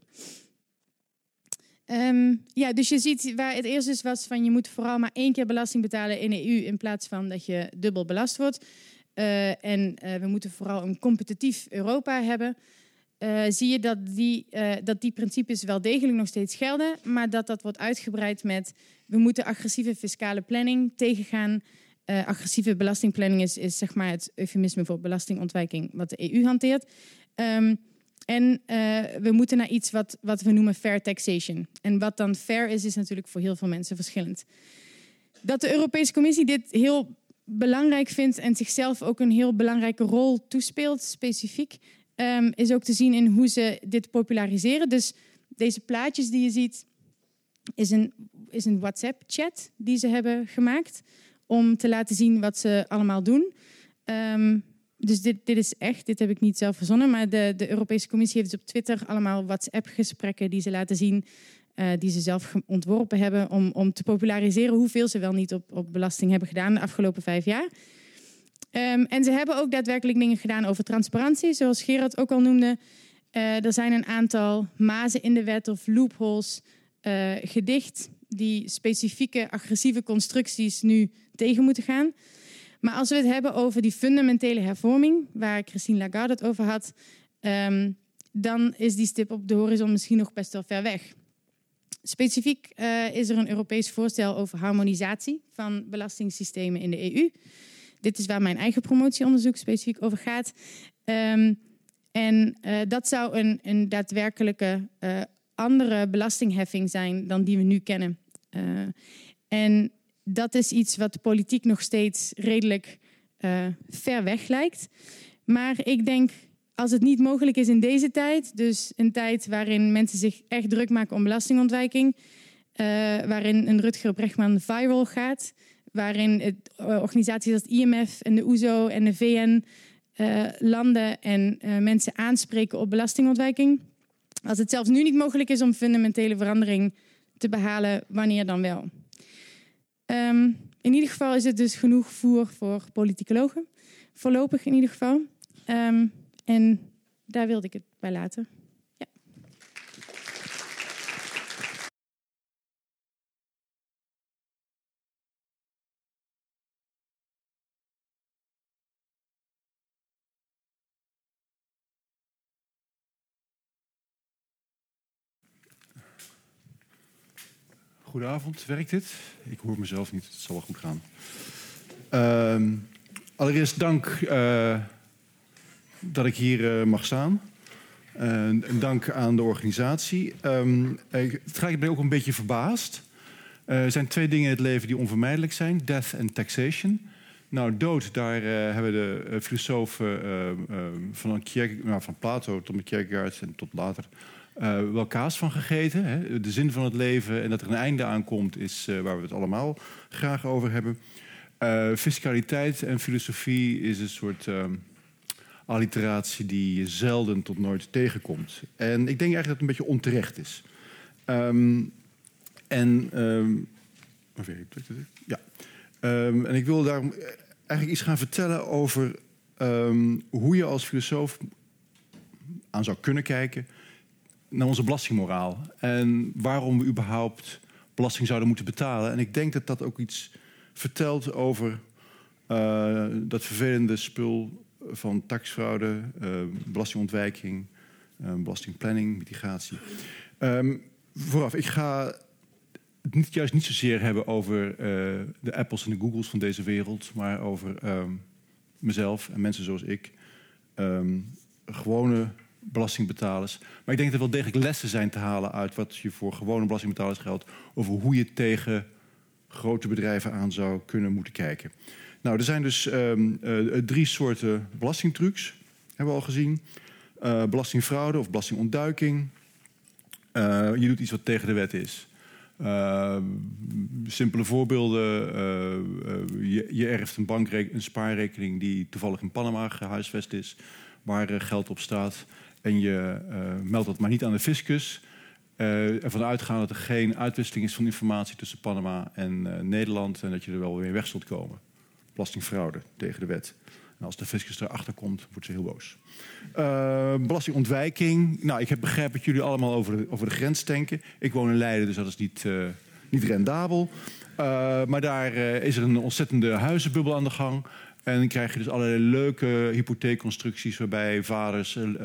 Um, ja, dus je ziet waar het eerst dus was van je moet vooral maar één keer belasting betalen in de EU in plaats van dat je dubbel belast wordt. Uh, en uh, we moeten vooral een competitief Europa hebben. Uh, zie je dat die, dat die principes wel degelijk nog steeds gelden, maar dat dat wordt uitgebreid met we moeten agressieve fiscale planning tegengaan. agressieve belastingplanning is, is zeg maar het eufemisme voor belastingontwijking wat de EU hanteert. Um, en uh, we moeten naar iets wat, wat we noemen fair taxation. En wat dan fair is, is natuurlijk voor heel veel mensen verschillend. Dat de Europese Commissie dit heel belangrijk vindt en zichzelf ook een heel belangrijke rol toespeelt, specifiek, ehm, is ook te zien in hoe ze dit populariseren. Dus deze plaatjes die je ziet, is een, is een WhatsApp-chat die ze hebben gemaakt om te laten zien wat ze allemaal doen. Um, dus dit, dit is echt, dit heb ik niet zelf verzonnen, maar de, de Europese Commissie heeft dus op Twitter allemaal WhatsApp-gesprekken die ze laten zien, uh, die ze zelf ontworpen hebben, om, om te populariseren hoeveel ze wel niet op, op belasting hebben gedaan de afgelopen vijf jaar. Um, en ze hebben ook daadwerkelijk dingen gedaan over transparantie, zoals Gerard ook al noemde. Uh, er zijn een aantal mazen in de wet of loopholes uh, gedicht die specifieke agressieve constructies nu tegen moeten gaan. Maar als we het hebben over die fundamentele hervorming, waar Christine Lagarde het over had, um, dan is die stip op de horizon misschien nog best wel ver weg. Specifiek uh, is er een Europees voorstel over harmonisatie van belastingssystemen in de EU. Dit is waar mijn eigen promotieonderzoek specifiek over gaat. Um, en uh, dat zou een, een daadwerkelijke uh, andere belastingheffing zijn dan die we nu kennen. en dat is iets wat de politiek nog steeds redelijk uh, ver weg lijkt. Maar ik denk, als het niet mogelijk is in deze tijd, dus een tijd waarin mensen zich echt druk maken om belastingontwijking, uh, waarin een Rutger Brechtman viral gaat, waarin het, uh, organisaties als het IMF en de OESO e en de VN landen en mensen aanspreken op belastingontwijking. Als het zelfs nu niet mogelijk is om fundamentele verandering te behalen, wanneer dan wel? Um, in ieder geval is het dus genoeg voer voor politicologen. Voorlopig in ieder geval. Um, en daar wilde ik het bij laten. Ja. Goedenavond, werkt dit? Ik hoor mezelf niet, het zal wel goed gaan. Uh, allereerst dank uh, dat ik hier uh, mag staan. dank aan de organisatie. Um, ik ben ook een beetje verbaasd. er zijn twee dingen in het leven die onvermijdelijk zijn: death en taxation. Nou, dood, daar hebben de filosofen van, nou, van Plato tot Kierkegaard en tot later uh, wel kaas van gegeten. Hè? De zin van het leven en dat er een einde aankomt is uh, waar we het allemaal graag over hebben. Uh, fiscaliteit en filosofie is een soort alliteratie die je zelden tot nooit tegenkomt. En ik denk eigenlijk dat het een beetje onterecht is. Um, en, um, ja. En ik wil daarom eigenlijk iets gaan vertellen over hoe je als filosoof aan zou kunnen kijken naar onze belastingmoraal. En waarom we überhaupt belasting zouden moeten betalen. En ik denk dat dat ook iets vertelt over uh, dat vervelende spul van taxfraude, uh, belastingontwijking, uh, belastingplanning, mitigatie. Um, vooraf, ik ga het juist niet zozeer hebben over de Apples en de Googles van deze wereld, maar over um, mezelf en mensen zoals ik. Um, gewone belastingbetalers. Maar ik denk dat er wel degelijk lessen zijn te halen uit wat je voor gewone belastingbetalers geldt. Over hoe je tegen grote bedrijven aan zou kunnen moeten kijken. Nou, er zijn dus um, uh, drie soorten belastingtrucs, hebben we al gezien. Uh, belastingfraude of belastingontduiking. Je doet iets wat tegen de wet is. Simpele voorbeelden. Je, je, erft een, een spaarrekening die toevallig in Panama gehuisvest is, waar geld op staat en je uh, meldt dat maar niet aan de fiscus. Uh, ervan uitgaan dat er geen uitwisseling is van informatie tussen Panama en uh, Nederland en dat je er wel weer weg zult komen. Belastingfraude tegen de wet. En als de fiscus erachter komt, wordt ze heel boos. Belastingontwijking. Nou, ik heb begrepen dat jullie allemaal over de, over de grens denken. Ik woon in Leiden, dus dat is niet, niet rendabel. maar daar is er een ontzettende huizenbubbel aan de gang. En dan krijg je dus allerlei leuke hypotheekconstructies waarbij vaders uh,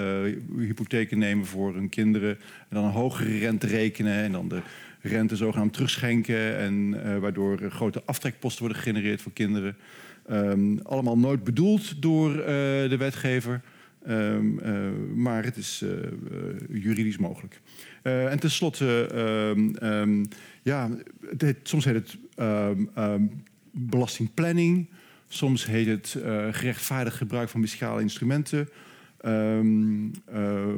hypotheken nemen voor hun kinderen. En dan een hogere rente rekenen en dan de rente zogenaamd terugschenken. En uh, waardoor grote aftrekposten worden gegenereerd voor kinderen. Um, allemaal nooit bedoeld door de wetgever. Um, maar het is juridisch mogelijk. en tenslotte, um, ja, soms heet het belastingplanning. Soms heet het uh, gerechtvaardigd gebruik van fiscale instrumenten. Ehm, eh,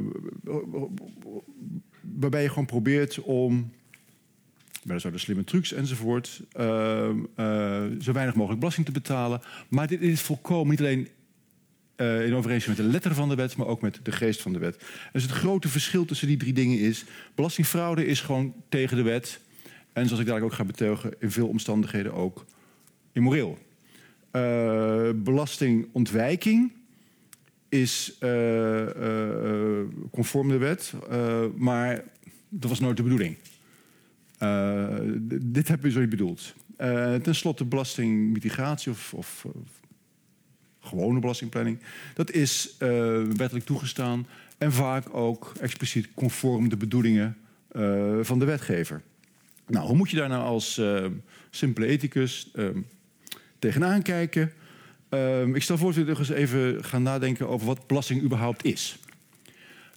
waarbij je gewoon probeert om, weliswaar de slimme trucs enzovoort, ehm, eh, zo weinig mogelijk belasting te betalen. Maar dit is volkomen niet alleen in overeenstemming met de letter van de wet, maar ook met de geest van de wet. Dus het grote verschil tussen die drie dingen is: belastingfraude is gewoon tegen de wet. En zoals ik dadelijk ook ga betuigen, in veel omstandigheden ook immoreel. Uh, belastingontwijking is uh, conform de wet, maar dat was nooit de bedoeling. dit heb je zo niet bedoeld. ten slotte belastingmitigatie of, of gewone belastingplanning. Dat is wettelijk toegestaan en vaak ook expliciet conform de bedoelingen van de wetgever. Nou, hoe moet je daar nou als uh, simpele ethicus tegenaan kijken? ik stel voor dat we eens even gaan nadenken over wat belasting überhaupt is.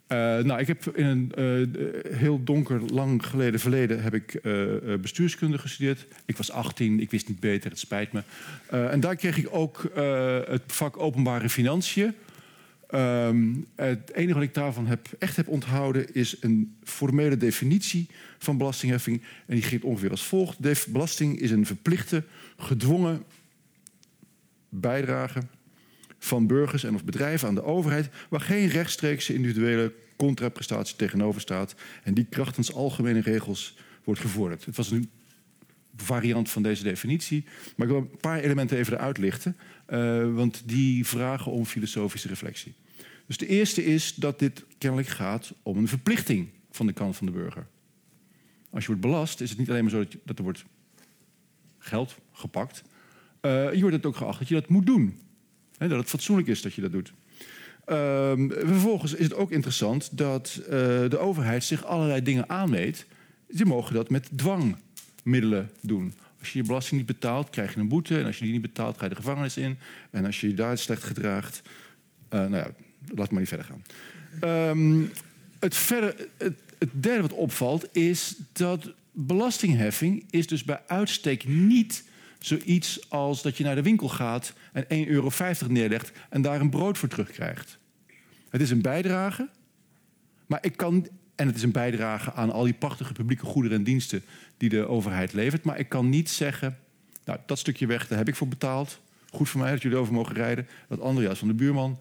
Uh, nou, ik heb in een uh, heel donker, lang geleden verleden heb ik bestuurskunde gestudeerd. Ik was 18, ik wist niet beter, het spijt me. en daar kreeg ik ook het vak openbare financiën. Um, het enige wat ik daarvan heb, echt heb onthouden is een formele definitie van belastingheffing. En die ging ongeveer als volgt. Belasting is een verplichte, gedwongen bijdrage van burgers en of bedrijven aan de overheid, waar geen rechtstreekse individuele contraprestatie tegenover staat en die krachtens algemene regels wordt gevorderd. Het was een variant van deze definitie, maar ik wil een paar elementen even eruit lichten, uh, want die vragen om filosofische reflectie. Dus de eerste is dat dit kennelijk gaat om een verplichting van de kant van de burger. Als je wordt belast, is het niet alleen maar zo dat er wordt geld gepakt. Uh, je wordt het ook geacht dat je dat moet doen dat het fatsoenlijk is dat je dat doet. Um, vervolgens is het ook interessant dat uh, de overheid zich allerlei dingen aanmeet. Ze mogen dat met dwangmiddelen doen. Als je je belasting niet betaalt, krijg je een boete. En als je die niet betaalt, ga je de gevangenis in. En als je je daar slecht gedraagt... Uh, nou ja, laat maar niet verder gaan. Um, het, verder, het derde wat opvalt is dat belastingheffing... is dus bij uitstek niet Zoiets als dat je naar de winkel gaat en 1,50 euro neerlegt en daar een brood voor terugkrijgt. Het is een bijdrage, maar ik kan. En het is een bijdrage aan al die prachtige publieke goederen en diensten die de overheid levert. Maar ik kan niet zeggen, nou, dat stukje weg, daar heb ik voor betaald. Goed voor mij dat jullie over mogen rijden. Dat andere juist van de buurman.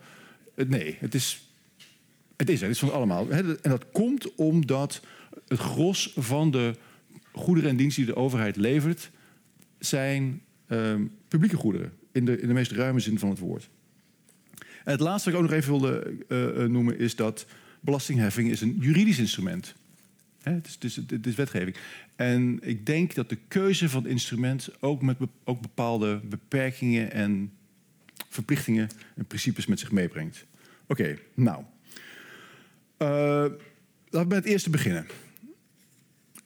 Nee, het is, het is, het is van allemaal. En dat komt omdat het gros van de goederen en diensten die de overheid levert zijn uh, publieke goederen. In de, in de meest ruime zin van het woord. En het laatste wat ik ook nog even wilde uh, noemen is dat belastingheffing is een juridisch instrument. Het, is, het, is, wetgeving. En ik denk dat de keuze van het instrument ook, met ook bepaalde beperkingen en verplichtingen en principes met zich meebrengt. Oké, nou. Uh, laten we met het eerste beginnen.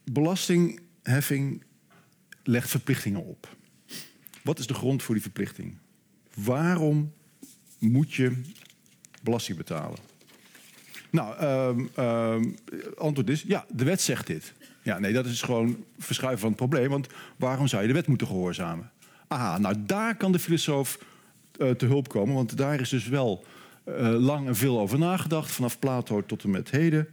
Belastingheffing legt verplichtingen op. Wat is de grond voor die verplichting? Waarom moet je belasting betalen? Nou, um, antwoord is ja, de wet zegt dit. Ja, nee, dat is gewoon verschuiven van het probleem. Want waarom zou je de wet moeten gehoorzamen? Aha, nou daar kan de filosoof uh, te hulp komen. Want daar is dus wel uh, lang en veel over nagedacht. Vanaf Plato tot en met heden.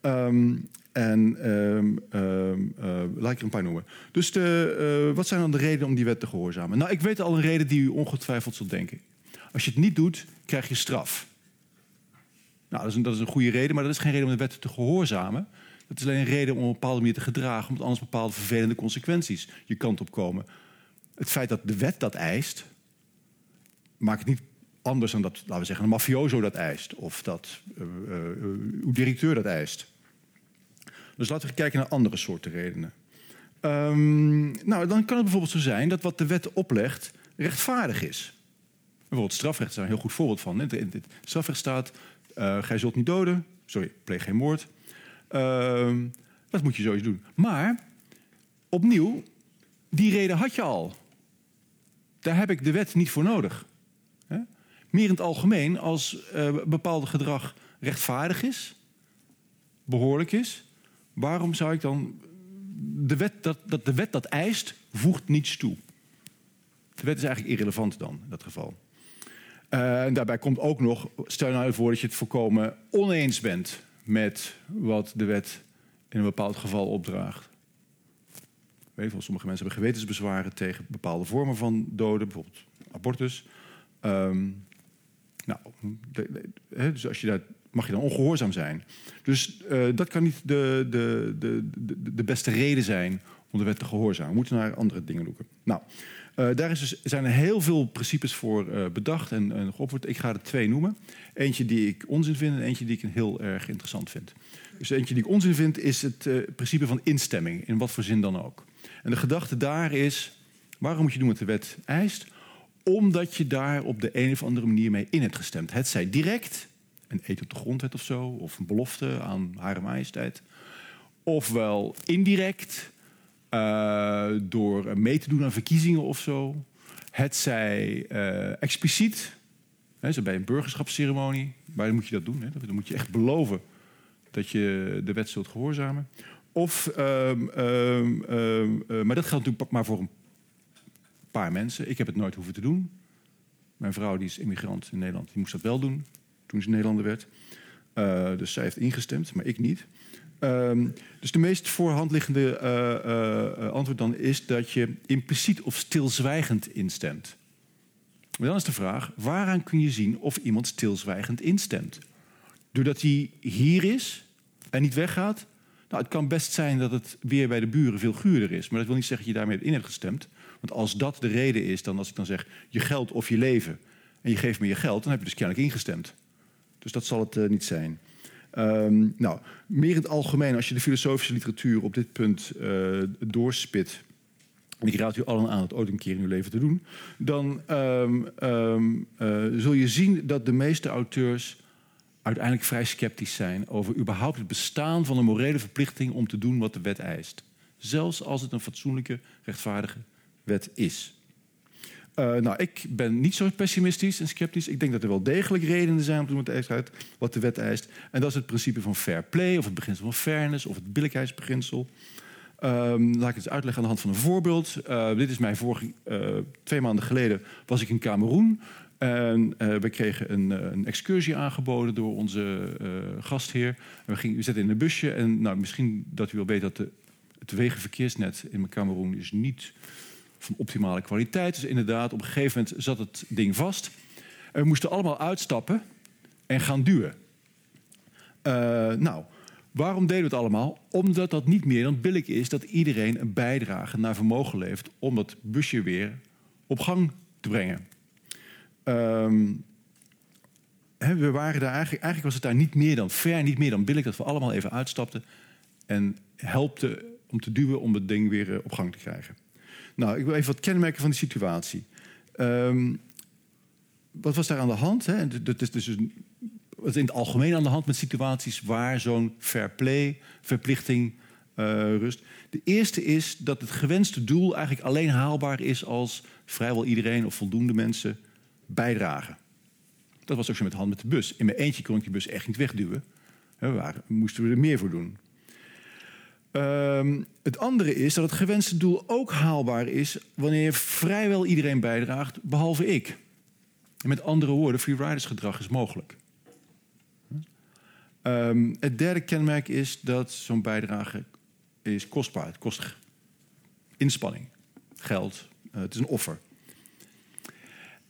Um, en um, um, uh, laat ik er een paar noemen. Dus de, uh, wat zijn dan de redenen om die wet te gehoorzamen? Nou, ik weet al een reden die u ongetwijfeld zult denken. Als je het niet doet, krijg je straf. Nou, dat is, een, dat is een goede reden, maar dat is geen reden om de wet te gehoorzamen. Dat is alleen een reden om op een bepaalde manier te gedragen, omdat anders bepaalde vervelende consequenties je kant op komen. Het feit dat de wet dat eist, maakt het niet anders dan dat, laten we zeggen, een mafioso dat eist. Of dat uh, uw directeur dat eist. Dus laten we kijken naar andere soorten redenen. Um, nou, dan kan het bijvoorbeeld zo zijn dat wat de wet oplegt rechtvaardig is. Bijvoorbeeld strafrecht is daar een heel goed voorbeeld van. In het strafrecht staat, uh, gij zult niet doden. Sorry, pleeg geen moord. Uh, dat moet je sowieso doen. Maar, opnieuw, die reden had je al. Daar heb ik de wet niet voor nodig. He? Meer in het algemeen, als uh, bepaalde gedrag rechtvaardig is, behoorlijk is, Waarom zou ik dan. De wet dat, dat de wet dat eist, voegt niets toe. De wet is eigenlijk irrelevant dan, in dat geval. Uh, en daarbij komt ook nog, stel nou voor dat je het voorkomen oneens bent met wat de wet in een bepaald geval opdraagt. Weet je, sommige mensen hebben gewetensbezwaren tegen bepaalde vormen van doden, bijvoorbeeld abortus. Um, nou, dus als je daar, mag je dan ongehoorzaam zijn. Dus uh, dat kan niet de, de, de, de, beste reden zijn om de wet te gehoorzamen. We moeten naar andere dingen zoeken. Nou, uh, daar is dus, zijn er heel veel principes voor uh, bedacht en, en geopperd. Ik ga er twee noemen. Eentje die ik onzin vind en eentje die ik heel erg interessant vind. Dus eentje die ik onzin vind is het principe van instemming, in wat voor zin dan ook. En de gedachte daar is, waarom moet je doen wat de wet eist? Omdat je daar op de een of andere manier mee in hebt gestemd. Het zij direct, een eet op de grondwet of zo, of een belofte aan Hare Majesteit. Ofwel indirect, uh, door mee te doen aan verkiezingen of zo. Het zij uh, expliciet, hè, zo bij een burgerschapsceremonie. Waar moet je dat doen? Hè? Dan moet je echt beloven dat je de wet zult gehoorzamen. Of, um, um, um, uh, maar dat geldt natuurlijk maar voor een paar mensen. Ik heb het nooit hoeven te doen. Mijn vrouw, die is immigrant in Nederland, die moest dat wel doen toen ze Nederlander werd. Uh, dus zij heeft ingestemd, maar ik niet. Um, dus de meest voorhand liggende uh, uh, antwoord dan is dat je impliciet of stilzwijgend instemt. Maar dan is de vraag, waaraan kun je zien of iemand stilzwijgend instemt? Doordat hij hier is en niet weggaat? Nou, het kan best zijn dat het weer bij de buren veel guurder is. Maar dat wil niet zeggen dat je daarmee in hebt gestemd. Want als dat de reden is, dan als ik dan zeg je geld of je leven... en je geeft me je geld, dan heb je dus kennelijk ingestemd. Dus dat zal het uh, niet zijn. Um, nou, meer in het algemeen, als je de filosofische literatuur op dit punt uh, doorspit... en ik raad u allen aan het ooit een keer in uw leven te doen... dan um, um, uh, zul je zien dat de meeste auteurs uiteindelijk vrij sceptisch zijn... over überhaupt het bestaan van een morele verplichting om te doen wat de wet eist. Zelfs als het een fatsoenlijke, rechtvaardige wet is. Uh, nou, ik ben niet zo pessimistisch en sceptisch. Ik denk dat er wel degelijk redenen zijn om te doen wat, de wet eist. En dat is het principe van fair play, of het beginsel van fairness, of het billijkheidsbeginsel. Um, laat ik het uitleggen aan de hand van een voorbeeld. Uh, dit is mijn vorige, uh, twee maanden geleden was ik in Cameroen. En we kregen een, een, excursie aangeboden door onze gastheer. We, gingen, we zitten in een busje. En nou, misschien dat u wel weet dat de, het wegenverkeersnet in Cameroen is niet van optimale kwaliteit. Dus inderdaad, op een gegeven moment zat het ding vast. En we moesten allemaal uitstappen en gaan duwen. Uh, nou, waarom deden we het allemaal? Omdat dat niet meer dan billig is dat iedereen een bijdrage naar vermogen levert om dat busje weer op gang te brengen. He, we waren daar eigenlijk, eigenlijk was het daar niet meer dan fair, niet meer dan billig dat we allemaal even uitstapten en helpten om te duwen om het ding weer op gang te krijgen. Nou, ik wil even wat kenmerken van die situatie. Um, wat was daar aan de hand? Hè? Dat is dus in het algemeen aan de hand met situaties waar zo'n fair play verplichting uh, rust. De eerste is dat het gewenste doel eigenlijk alleen haalbaar is als vrijwel iedereen of voldoende mensen bijdragen. Dat was ook zo met de hand met de bus. In mijn eentje kon ik die bus echt niet wegduwen. We waren, moesten we er meer voor doen. Um, het andere is dat het gewenste doel ook haalbaar is wanneer vrijwel iedereen bijdraagt, behalve ik. Met andere woorden, freeridersgedrag is mogelijk. Um, het derde kenmerk is dat zo'n bijdrage is kostbaar. Het kost inspanning, geld, uh, het is een offer.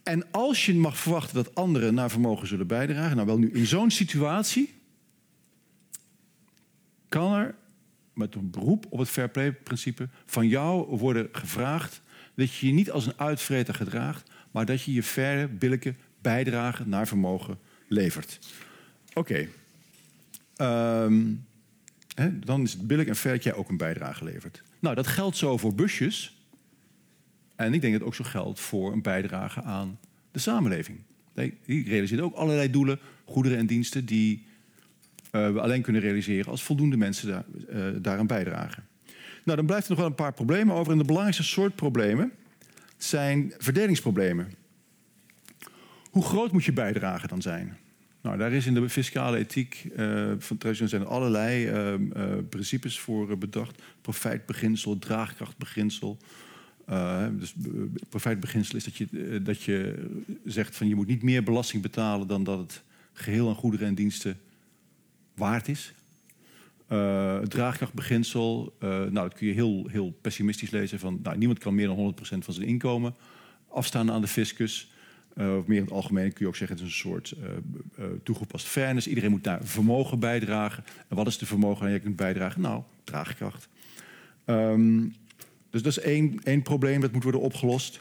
En als je mag verwachten dat anderen naar vermogen zullen bijdragen, nou wel nu in zo'n situatie kan er met een beroep op het fair play principe van jou worden gevraagd dat je je niet als een uitvreter gedraagt, maar dat je je faire, billijke bijdrage naar vermogen levert. Oké. Um, dan is het billig en fair dat jij ook een bijdrage levert. Nou, dat geldt zo voor busjes. En ik denk dat het ook zo geldt voor een bijdrage aan de samenleving. Die realiseert ook allerlei doelen, goederen en diensten die we alleen kunnen realiseren als voldoende mensen daar, uh, daaraan bijdragen. Nou, dan blijft er nog wel een paar problemen over. En de belangrijkste soort problemen zijn verdelingsproblemen. Hoe groot moet je bijdrage dan zijn? Nou, daar is in de fiscale ethiek uh, van zijn er allerlei principes voor bedacht. Profijtbeginsel, draagkrachtbeginsel. Dus profijtbeginsel is dat je, dat je zegt van je moet niet meer belasting betalen dan dat het geheel aan goederen en diensten waard is. Uh, het draagkrachtbeginsel, uh, nou, dat kun je heel, heel pessimistisch lezen. Van, nou, niemand kan meer dan 100% van zijn inkomen afstaan aan de fiscus. Uh, of meer in het algemeen kun je ook zeggen, het is een soort toegepast fairness. Iedereen moet daar vermogen bijdragen. En wat is de vermogen dat je kunt bijdragen? Nou, draagkracht. Um, dus dat is één, één probleem dat moet worden opgelost.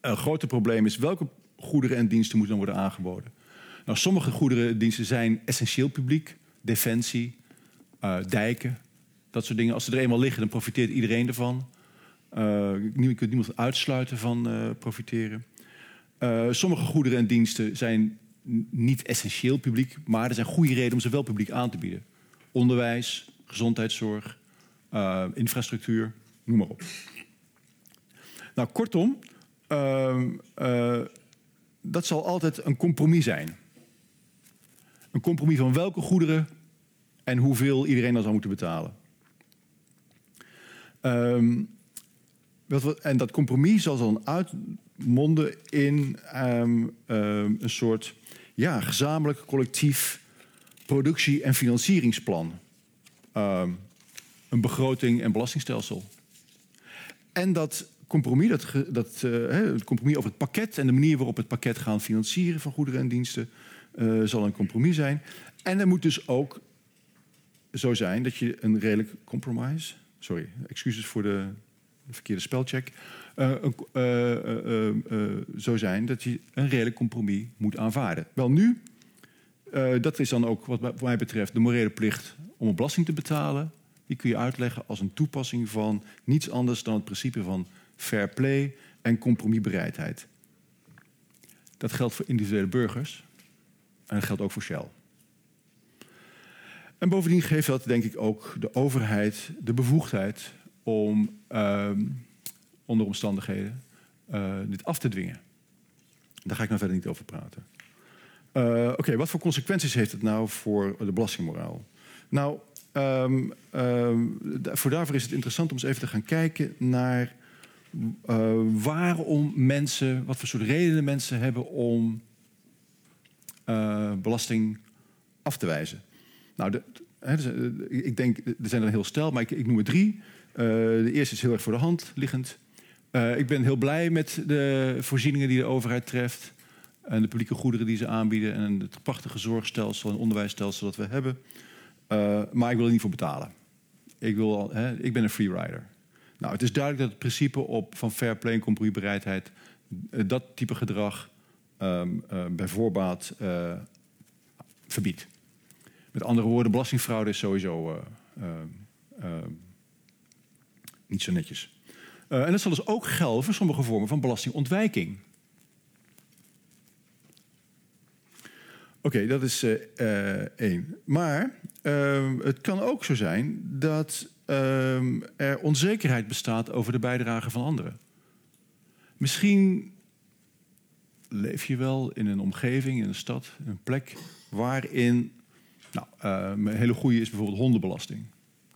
Een groter probleem is welke goederen en diensten moeten dan worden aangeboden. Nou, sommige goederen en diensten zijn essentieel publiek. Defensie, uh, dijken, dat soort dingen. Als ze er eenmaal liggen, dan profiteert iedereen ervan. Uh, je kunt niemand uitsluiten van uh, profiteren. sommige goederen en diensten zijn niet essentieel publiek, maar er zijn goede redenen om ze wel publiek aan te bieden. Onderwijs, gezondheidszorg, infrastructuur, noem maar op. Nou, kortom, dat zal altijd een compromis zijn. Een compromis van welke goederen en hoeveel iedereen dan zou moeten betalen. Um, en dat compromis zal dan uitmonden in um, um, een soort ja, gezamenlijk collectief productie- en financieringsplan. een begroting en belastingstelsel. En dat compromis, dat, dat, uh, het compromis over het pakket en de manier waarop het pakket gaan financieren van goederen en diensten, uh, zal een compromis zijn. En er moet dus ook zo zijn dat je een redelijk compromise. Sorry, excuses voor de, verkeerde spelcheck. Uh, uh, zo zijn dat je een redelijk compromis moet aanvaarden. Wel nu, dat is dan ook wat mij betreft de morele plicht om een belasting te betalen. Die kun je uitleggen als een toepassing van niets anders dan het principe van fair play en compromisbereidheid. Dat geldt voor individuele burgers en dat geldt ook voor Shell. En bovendien geeft dat denk ik ook de overheid de bevoegdheid om uh, onder omstandigheden uh, dit af te dwingen. Daar ga ik nou verder niet over praten. Uh, Oké, wat voor consequenties heeft het nou voor de belastingmoraal? Nou, um, um, voor daarvoor is het interessant om eens even te gaan kijken naar uh, waarom mensen, wat voor soort redenen mensen hebben om uh, belasting af te wijzen. Nou, de, dus, eh, ik denk, er zijn er heel stel, maar ik, ik noem er drie. Uh, de eerste is heel erg voor de hand liggend. Ik ben heel blij met de voorzieningen die de overheid treft. En de publieke goederen die ze aanbieden. En het prachtige zorgstelsel en onderwijsstelsel dat we hebben. Maar ik wil er niet voor betalen. Ik, wil, ik ben een freerider. Nou, het is duidelijk dat het principe op van fair play en compromisbereidheid... dat type gedrag um, bij voorbaat verbiedt. Met andere woorden, belastingfraude is sowieso uh, uh, uh, niet zo netjes. en dat zal dus ook gelden voor sommige vormen van belastingontwijking. Oké, dat is één. Maar ehm, het kan ook zo zijn dat ehm, er onzekerheid bestaat over de bijdrage van anderen. Misschien leef je wel in een omgeving, in een stad, een plek waarin nou, uh, een hele goede is bijvoorbeeld hondenbelasting.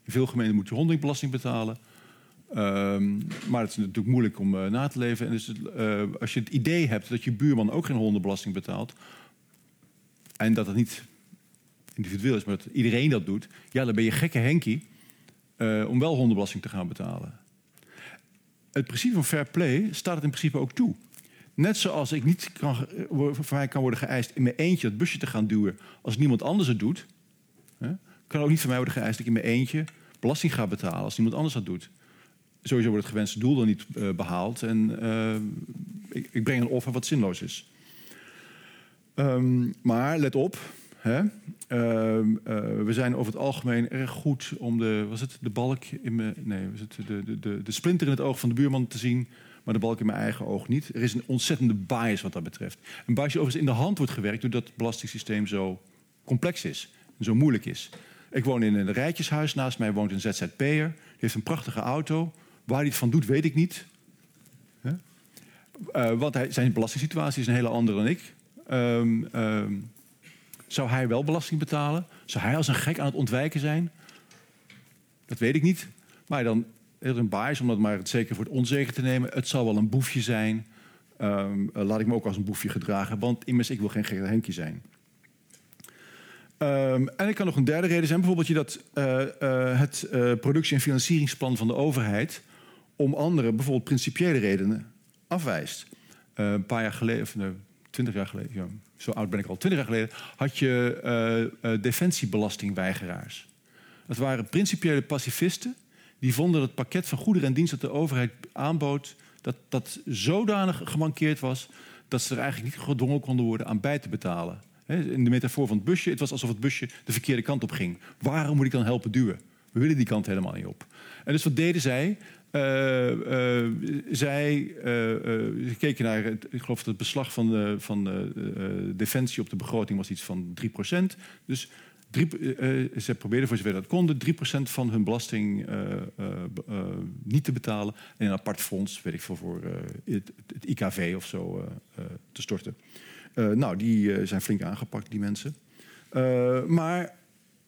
In veel gemeenten moet je hondenbelasting betalen. Um, maar het is natuurlijk moeilijk om uh, na te leven. En dus, uh, als je het idee hebt dat je buurman ook geen hondenbelasting betaalt... en dat het niet individueel is, maar dat iedereen dat doet... ja, dan ben je gekke Henkie om wel hondenbelasting te gaan betalen. Het principe van fair play staat het in principe ook toe. Net zoals ik niet kan, van mij kan worden geëist in mijn eentje het busje te gaan duwen als niemand anders het doet. Hè, kan ook niet van mij worden geëist dat ik in mijn eentje belasting ga betalen als niemand anders dat doet. Sowieso wordt het gewenste doel dan niet uh, behaald en uh, ik, ik, breng een offer wat zinloos is. Um, maar let op, hè, uh, we zijn over het algemeen erg goed om de, was het de balk in mijn, nee, was het de, de, de splinter in het oog van de buurman te zien maar de balk in mijn eigen oog niet. Er is een ontzettende bias wat dat betreft. Een bias die overigens in de hand wordt gewerkt doordat het belastingssysteem zo complex is en zo moeilijk is. Ik woon in een rijtjeshuis, naast mij woont een ZZP'er. Die heeft een prachtige auto. Waar hij het van doet, weet ik niet. Uh, want hij, zijn belastingssituatie is een hele andere dan ik. Um, um, zou hij wel belasting betalen? Zou hij als een gek aan het ontwijken zijn? Dat weet ik niet. Maar dan een bias, om dat maar het zeker voor het onzeker te nemen. Het zal wel een boefje zijn. Ehm, eh, laat ik me ook als een boefje gedragen, want immers, ik wil geen gekke Henkje zijn. Ehm, en er kan nog een derde reden zijn, bijvoorbeeld je dat uh, uh, het productie- en financieringsplan van de overheid om andere, bijvoorbeeld principiële redenen, afwijst. een paar jaar geleden, of twintig jaar geleden, zo oud ben ik al, twintig jaar geleden, had je defensiebelastingweigeraars. Dat waren principiële pacifisten die vonden dat het pakket van goederen en diensten dat de overheid aanbood, dat dat zodanig gemankeerd was dat ze er eigenlijk niet gedwongen konden worden aan bij te betalen. In de metafoor van het busje, het was alsof het busje de verkeerde kant op ging. Waarom moet ik dan helpen duwen? We willen die kant helemaal niet op. En dus wat deden zij? Uh, zij uh, keken naar, ik geloof dat het beslag van, van de, defensie op de begroting was iets van 3%. Dus Drie, uh, ze probeerden voor zover dat konden 3% van hun belasting uh, niet te betalen. En een apart fonds, weet ik veel, voor het, het, IKV of zo te storten. nou, die zijn flink aangepakt, die mensen. maar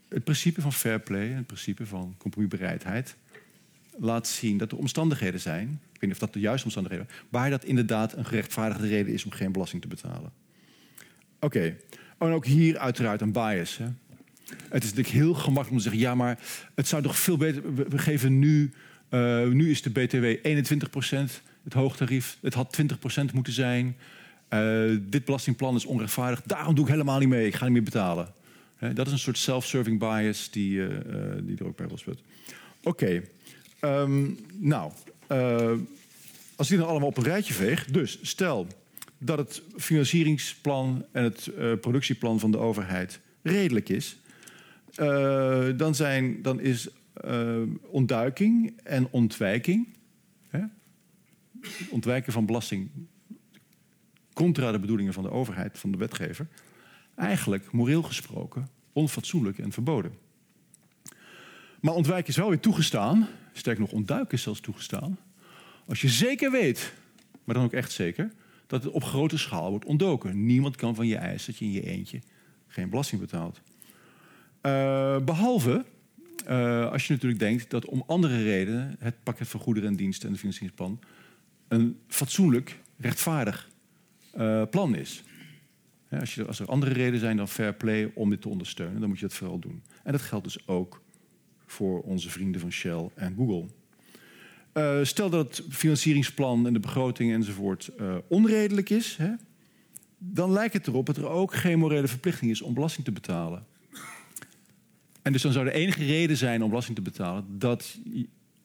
het principe van fair play en het principe van compromisbereidheid laat zien dat er omstandigheden zijn, ik weet niet of dat de juiste omstandigheden zijn, waar dat inderdaad een gerechtvaardigde reden is om geen belasting te betalen. Oké, en ook hier uiteraard een bias. Hè? Het is natuurlijk heel gemakkelijk om te zeggen: ja, maar het zou toch veel beter. We geven nu. Uh, nu is de BTW 21% het hoogtarief. Het had 20% moeten zijn. Uh, dit belastingplan is onrechtvaardig. Daarom doe ik helemaal niet mee. Ik ga niet meer betalen. Dat is een soort self-serving bias die, uh, die er ook bij was. Oké. Um, nou, als die dan allemaal op een rijtje veeg. Dus stel dat het financieringsplan en het productieplan van de overheid redelijk is uh, dan, zijn, dan is uh, ontduiking en ontwijking, hè? ontwijken van belasting contra de bedoelingen van de overheid, van de wetgever, eigenlijk moreel gesproken onfatsoenlijk en verboden. Maar ontwijken is wel weer toegestaan, sterk nog ontduiken is zelfs toegestaan, als je zeker weet, maar dan ook echt zeker, dat het op grote schaal wordt ontdoken. Niemand kan van je eisen dat je in je eentje geen belasting betaalt. Uh, behalve uh, als je natuurlijk denkt dat om andere redenen het pakket van goederen en diensten en de financieringsplan een fatsoenlijk, rechtvaardig uh, plan is. als, je, als, er andere redenen zijn dan fair play om dit te ondersteunen, dan moet je dat vooral doen. En dat geldt dus ook voor onze vrienden van Shell en Google. stel dat het financieringsplan en de begroting enzovoort onredelijk is, hè, dan lijkt het erop dat er ook geen morele verplichting is om belasting te betalen. En dus dan zou de enige reden zijn om belasting te betalen dat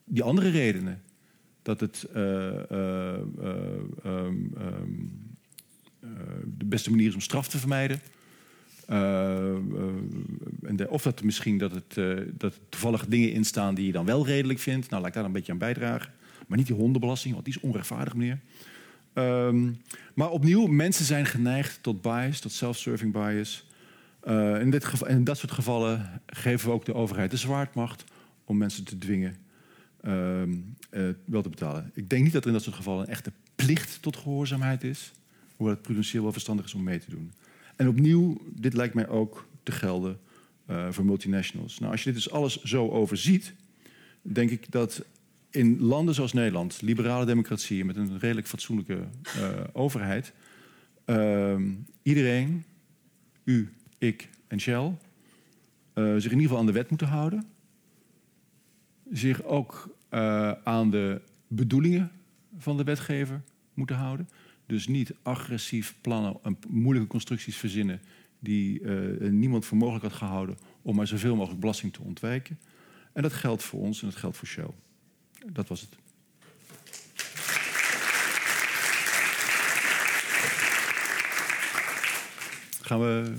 die andere redenen, dat het uh, uh, um, um, de beste manier is om straf te vermijden. en of dat misschien dat, het, dat toevallig dingen in staan die je dan wel redelijk vindt. Nou, laat ik daar een beetje aan bijdragen. Maar niet die hondenbelasting, want die is onrechtvaardig, meneer. Um, maar opnieuw, mensen zijn geneigd tot bias, tot self-serving bias. Uh, in, dit geval, dat soort gevallen geven we ook de overheid de zwaardmacht om mensen te dwingen uh, uh, wel te betalen. Ik denk niet dat er in dat soort gevallen een echte plicht tot gehoorzaamheid is, hoewel het prudentieel wel verstandig is om mee te doen. En opnieuw, dit lijkt mij ook te gelden uh, voor multinationals. Nou, als je dit dus alles zo overziet, denk ik dat in landen zoals Nederland, liberale democratieën met een redelijk fatsoenlijke overheid, ehm, iedereen, u ik en Shell uh, zich in ieder geval aan de wet moeten houden. Zich ook uh, aan de bedoelingen van de wetgever moeten houden. Dus niet agressief plannen en moeilijke constructies verzinnen die uh, niemand voor mogelijk had gehouden om maar zoveel mogelijk belasting te ontwijken. En dat geldt voor ons en dat geldt voor Shell. Dat was het. Gaan we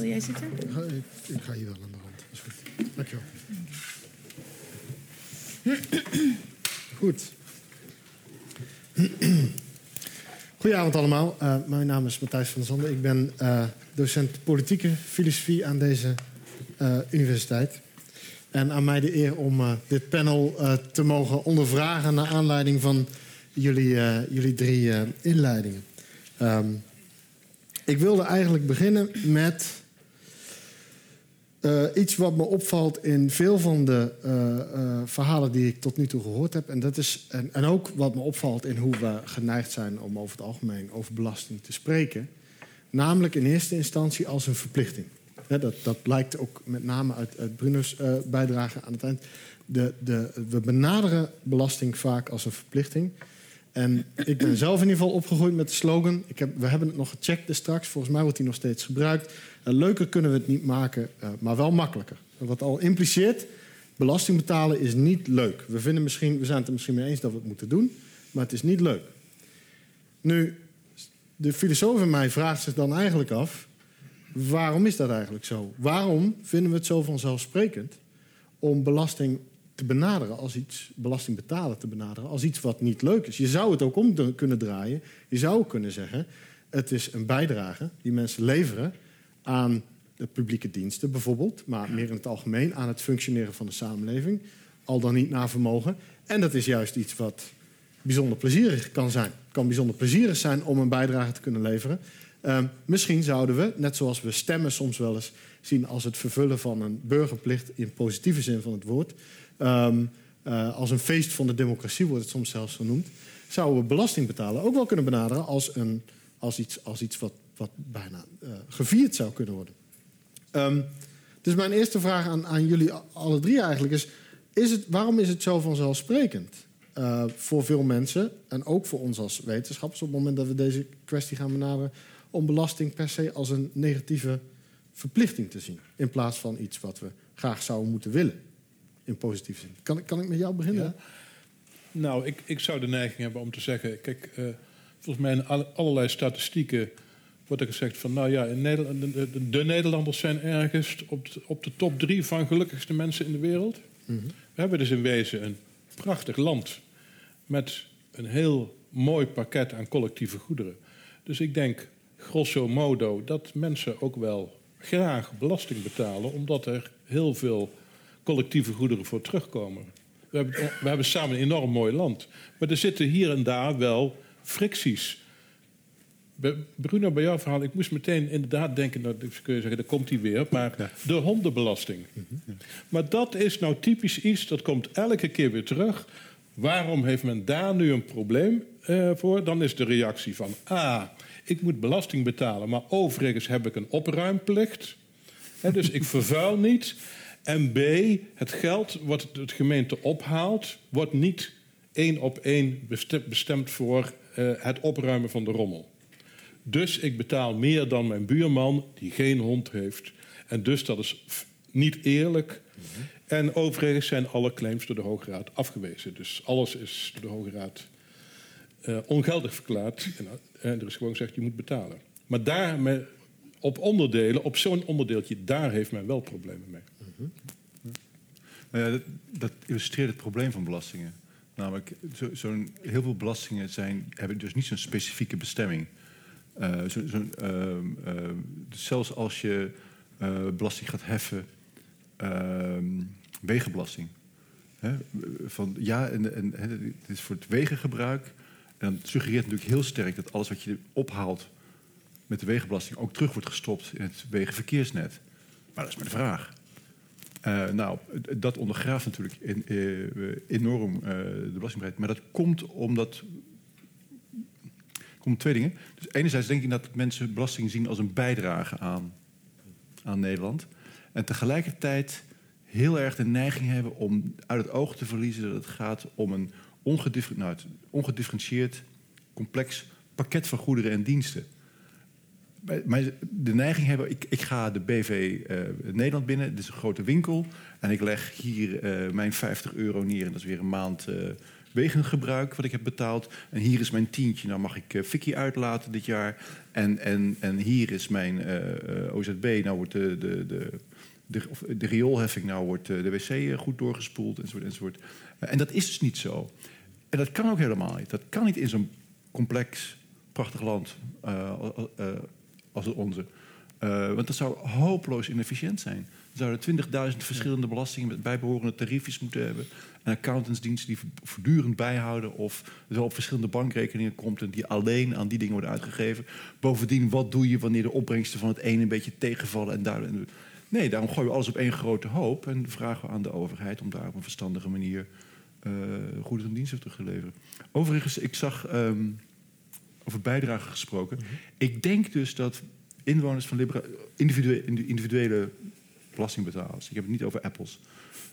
Wil jij zitten? Ik, ga hier wel aan de rand. Dat is goed. Dankjewel. Goed. Goedenavond allemaal. Uh, mijn naam is Matthijs van Zanden. Ik ben uh, docent politieke filosofie aan deze uh, universiteit. En aan mij de eer om dit panel te mogen ondervragen naar aanleiding van jullie, jullie drie inleidingen. Um, ik wilde eigenlijk beginnen met uh, iets wat me opvalt in veel van de verhalen die ik tot nu toe gehoord heb. En, dat is, en, ook wat me opvalt in hoe we geneigd zijn om over het algemeen over belasting te spreken. Namelijk in eerste instantie als een verplichting. dat, dat blijkt ook met name uit, uit bijdrage aan het eind de, de, we benaderen belasting vaak als een verplichting. En ik ben zelf in ieder geval opgegroeid met de slogan. Ik heb, we hebben het nog gecheckt dus straks. Volgens mij wordt die nog steeds gebruikt. Uh, leuker kunnen we het niet maken, uh, maar wel makkelijker. Wat al impliceert, belasting betalen is niet leuk. We, vinden misschien, we zijn het er misschien mee eens dat we het moeten doen, maar het is niet leuk. Nu, de filosoof in mij vraagt zich dan eigenlijk af: waarom is dat eigenlijk zo? Waarom vinden we het zo vanzelfsprekend om belasting te benaderen als iets, belasting betalen te benaderen als iets wat niet leuk is. Je zou het ook om kunnen draaien. Je zou kunnen zeggen, het is een bijdrage die mensen leveren aan de publieke diensten bijvoorbeeld, maar meer in het algemeen aan het functioneren van de samenleving, al dan niet naar vermogen. En dat is juist iets wat bijzonder plezierig kan zijn. Het kan bijzonder plezierig zijn om een bijdrage te kunnen leveren. Uh, misschien zouden we, net zoals we stemmen soms wel eens zien als het vervullen van een burgerplicht in positieve zin van het woord, Um, uh, als een feest van de democratie wordt het soms zelfs genoemd. Zouden we belasting betalen ook wel kunnen benaderen als, een, als iets, als iets wat, wat bijna uh, gevierd zou kunnen worden. Um, dus mijn eerste vraag aan, aan jullie alle drie eigenlijk is, is het, waarom is het zo vanzelfsprekend uh, voor veel mensen en ook voor ons als wetenschappers op het moment dat we deze kwestie gaan benaderen, om belasting per se als een negatieve verplichting te zien in plaats van iets wat we graag zouden moeten willen? In positieve zin. Kan, kan ik met jou beginnen? Nou, ik, ik zou de neiging hebben om te zeggen... Kijk, uh, volgens mij in allerlei statistieken wordt er gezegd van... nou ja, in Nederland, de, de, Nederlanders zijn ergens op de, op de top drie van gelukkigste mensen in de wereld. Mm -hmm. We hebben dus in wezen een prachtig land... met een heel mooi pakket aan collectieve goederen. Dus ik denk, grosso modo, dat mensen ook wel graag belasting betalen... omdat er heel veel collectieve goederen voor terugkomen. We hebben, we hebben samen een enorm mooi land. Maar er zitten hier en daar wel fricties. Bruno, bij jouw verhaal, ik moest meteen inderdaad denken, dat kun je zeggen, daar komt hij weer, maar de hondenbelasting. Maar dat is nou typisch iets, dat komt elke keer weer terug. Waarom heeft men daar nu een probleem uh, voor? Dan is de reactie van, ah, ik moet belasting betalen, maar overigens heb ik een opruimplicht. He, dus ik vervuil niet. En B, het geld wat het gemeente ophaalt, wordt niet één op één bestemd voor uh, het opruimen van de rommel. Dus ik betaal meer dan mijn buurman die geen hond heeft. En dus dat is niet eerlijk. Mm -hmm. En overigens zijn alle claims door de Hoge Raad afgewezen. Dus alles is door de Hoge Raad uh, ongeldig verklaard. En, en er is gewoon gezegd, je moet betalen. Maar daar, op onderdelen, op zo'n onderdeeltje, daar heeft men wel problemen mee. Nou ja, dat, illustreert het probleem van belastingen. Namelijk, zo, heel veel belastingen zijn, hebben dus niet zo'n specifieke bestemming. Uh, zo, zo, uh, uh, zelfs als je eh, belasting gaat heffen, ehm, wegenbelasting. Hè, van, ja, en, en, en, het is voor het wegengebruik. En dan suggereert natuurlijk heel sterk dat alles wat je ophaalt met de wegenbelasting ook terug wordt gestopt in het wegenverkeersnet. Maar dat is maar de vraag. Uh, nou, dat ondergraaft natuurlijk in, uh, enorm uh, de belastingbaarheid. Maar dat komt omdat. komt twee dingen. Dus enerzijds denk ik dat mensen belasting zien als een bijdrage aan, aan Nederland. En tegelijkertijd heel erg de neiging hebben om uit het oog te verliezen dat het gaat om een ongedifferentieerd, nou, ongedifferentieerd complex pakket van goederen en diensten maar de neiging hebben, ik, ik ga de BV uh, Nederland binnen, dit is een grote winkel, en ik leg hier uh, mijn 50 euro neer en dat is weer een maand uh, wegengebruik wat ik heb betaald. En hier is mijn tientje, nou mag ik Vicky uitlaten dit jaar. En, en, en hier is mijn OZB, nou wordt de, de, de, de, de rioolheffing, nou wordt de wc goed doorgespoeld, enzovoort. enzovoort. en dat is dus niet zo. En dat kan ook helemaal niet. Dat kan niet in zo'n complex, prachtig land als het onze. Uh, want dat zou hopeloos inefficiënt zijn. Er zouden 20.000 verschillende belastingen met bijbehorende tariefjes moeten hebben. En accountantsdiensten die voortdurend bijhouden of het wel op verschillende bankrekeningen komt en die alleen aan die dingen worden uitgegeven. Bovendien, wat doe je wanneer de opbrengsten van het ene een beetje tegenvallen en daar. Nee, daarom gooien we alles op één grote hoop en vragen we aan de overheid om daar op een verstandige manier uh, goede diensten terug te leveren. Overigens, ik zag ehm, over bijdragen gesproken. Ik denk dus dat inwoners van individuele, individuele belastingbetalers, ik heb het niet over apples,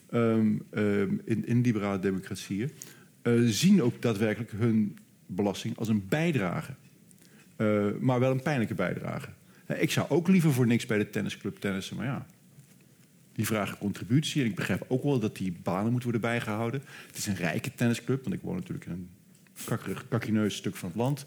ehm, ehm, in, in liberale democratieën, uh, zien ook daadwerkelijk hun belasting als een bijdrage. Uh, maar wel een pijnlijke bijdrage. Ik zou ook liever voor niks bij de tennisclub tennissen, maar ja. Die vragen contributie. En ik begrijp ook wel dat die banen moeten worden bijgehouden. Het is een rijke tennisclub, want ik woon natuurlijk in een kakkerig, kakkineus stuk van het land.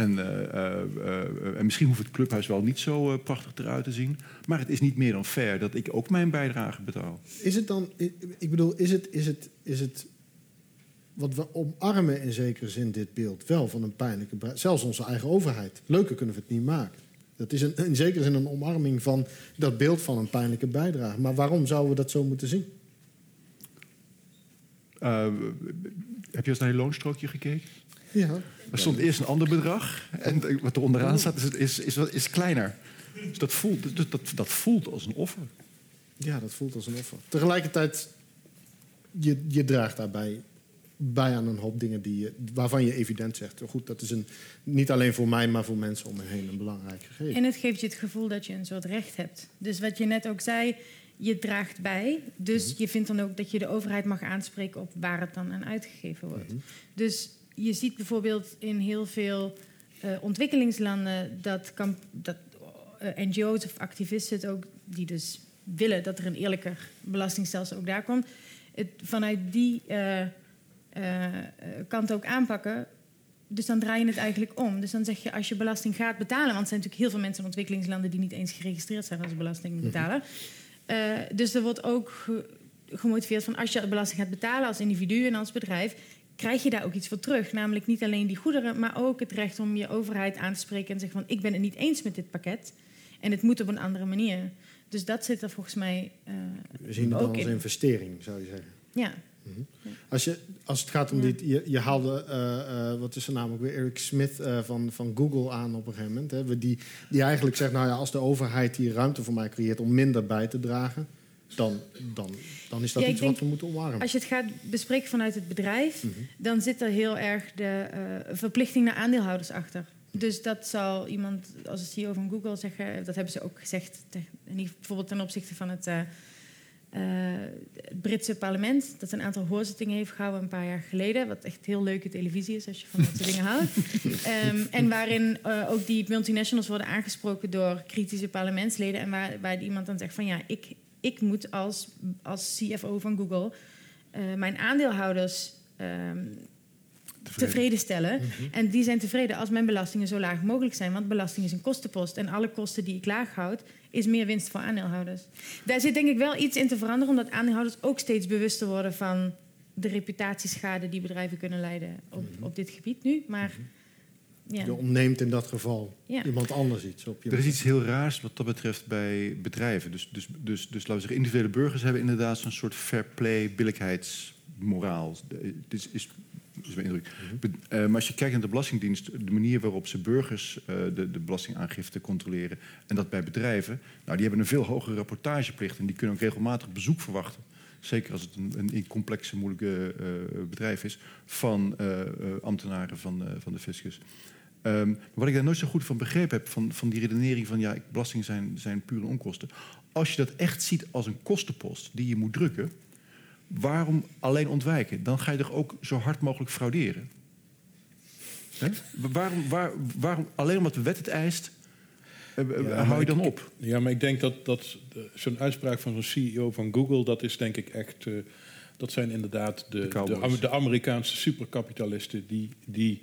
En, uh, uh, en, misschien hoeft het clubhuis wel niet zo prachtig eruit te zien. Maar het is niet meer dan fair dat ik ook mijn bijdrage betaal. Is het dan, ik bedoel, is het, is het, is het wat we omarmen in zekere zin dit beeld wel van een pijnlijke... Zelfs onze eigen overheid. Leuker kunnen we het niet maken. Dat is een, in zekere zin een omarming van dat beeld van een pijnlijke bijdrage. Maar waarom zouden we dat zo moeten zien? Uh, heb je eens naar je loonstrookje gekeken? Ja. Er stond eerst een ander bedrag. En wat er onderaan staat is, is, is, is kleiner. Dus dat voelt, dat, dat, dat voelt als een offer. Ja, dat voelt als een offer. Tegelijkertijd, je, je draagt daarbij bij aan een hoop dingen die je, waarvan je evident zegt... goed, dat is een, niet alleen voor mij, maar voor mensen om me heen een belangrijk gegeven. En het geeft je het gevoel dat je een soort recht hebt. Dus wat je net ook zei, je draagt bij. Dus mhm. je vindt dan ook dat je de overheid mag aanspreken op waar het dan aan uitgegeven wordt. Mhm. Dus je ziet bijvoorbeeld in heel veel uh, ontwikkelingslanden dat, dat uh, eh, NGO's of activisten het ook, die dus willen dat er een eerlijker belastingstelsel ook daar komt, het vanuit die uh, kant ook aanpakken. Dus dan draai je het eigenlijk om. Dus dan zeg je, als je belasting gaat betalen... want er zijn natuurlijk heel veel mensen in ontwikkelingslanden... die niet eens geregistreerd zijn als belastingbetaler. Mm dus er wordt ook gemotiveerd van... als je belasting gaat betalen als individu en als bedrijf krijg je daar ook iets voor terug. Namelijk niet alleen die goederen, maar ook het recht om je overheid aan te spreken en zeggen van ik ben het niet eens met dit pakket en het moet op een andere manier. Dus dat zit er volgens mij. Uh, We zien het dan als investering, zou je zeggen. Ja. Mhm. Als, je, als het gaat om dit, je, je haalde, uh, uh, wat is er namelijk weer, Eric Smith van, van Google aan op een gegeven moment. Hè, die, die eigenlijk zegt, nou ja, als de overheid hier ruimte voor mij creëert om minder bij te dragen, dan, dan, dan is dat iets wat we moeten omarmen. Als je het gaat bespreken vanuit het bedrijf, mhm. dan zit er heel erg de uh, verplichting naar aandeelhouders achter. Dus dat zal iemand als de CEO van Google zeggen, dat hebben ze ook gezegd, bijvoorbeeld ten opzichte van het, uh, het, Britse parlement, dat een aantal hoorzittingen heeft gehouden een paar jaar geleden, wat echt heel leuke televisie is als je van dat soort dingen houdt. Um, en waarin ook die multinationals worden aangesproken door kritische parlementsleden en waar, waar iemand dan zegt van ja, ik ik moet als, als CFO van Google uh, mijn aandeelhouders um, tevreden. stellen. Mhm. En die zijn tevreden als mijn belastingen zo laag mogelijk zijn. Want belasting is een kostenpost. En alle kosten die ik laag houd, is meer winst voor aandeelhouders. Daar zit denk ik wel iets in te veranderen, omdat aandeelhouders ook steeds bewuster worden van de reputatieschade die bedrijven kunnen leiden op, mhm. op dit gebied nu. Maar. Mhm. Ja. Je ontneemt in dat geval iemand anders iets op je. Er is iets heel raars wat dat betreft bij bedrijven. Dus, dus, dus, dus laten we zeggen, individuele burgers hebben inderdaad zo'n soort fair play, billijkheidsmoraal. Dit is, is, is mijn indruk. Mhm. Eh, maar als je kijkt naar de Belastingdienst, de manier waarop ze burgers uh, de, de belastingaangifte controleren en dat bij bedrijven, nou, die hebben een veel hogere rapportageplicht en die kunnen ook regelmatig bezoek verwachten zeker als het een, een complexe, moeilijke uh, bedrijf is, van uh, ambtenaren van, van de fiscus. Um, wat ik daar nooit zo goed van begrepen heb, van, van die redenering van ja, belastingen zijn, zijn pure onkosten. Als je dat echt ziet als een kostenpost die je moet drukken, waarom alleen ontwijken? Dan ga je er ook zo hard mogelijk frauderen. Waarom, waar, waarom, alleen omdat de wet het eist, uh, ja, hou je dan op? Ja, maar ik denk dat, dat zo'n uitspraak van zo'n CEO van Google, dat is denk ik echt. Uh, dat zijn inderdaad de, de, de, Amerikaanse superkapitalisten die, die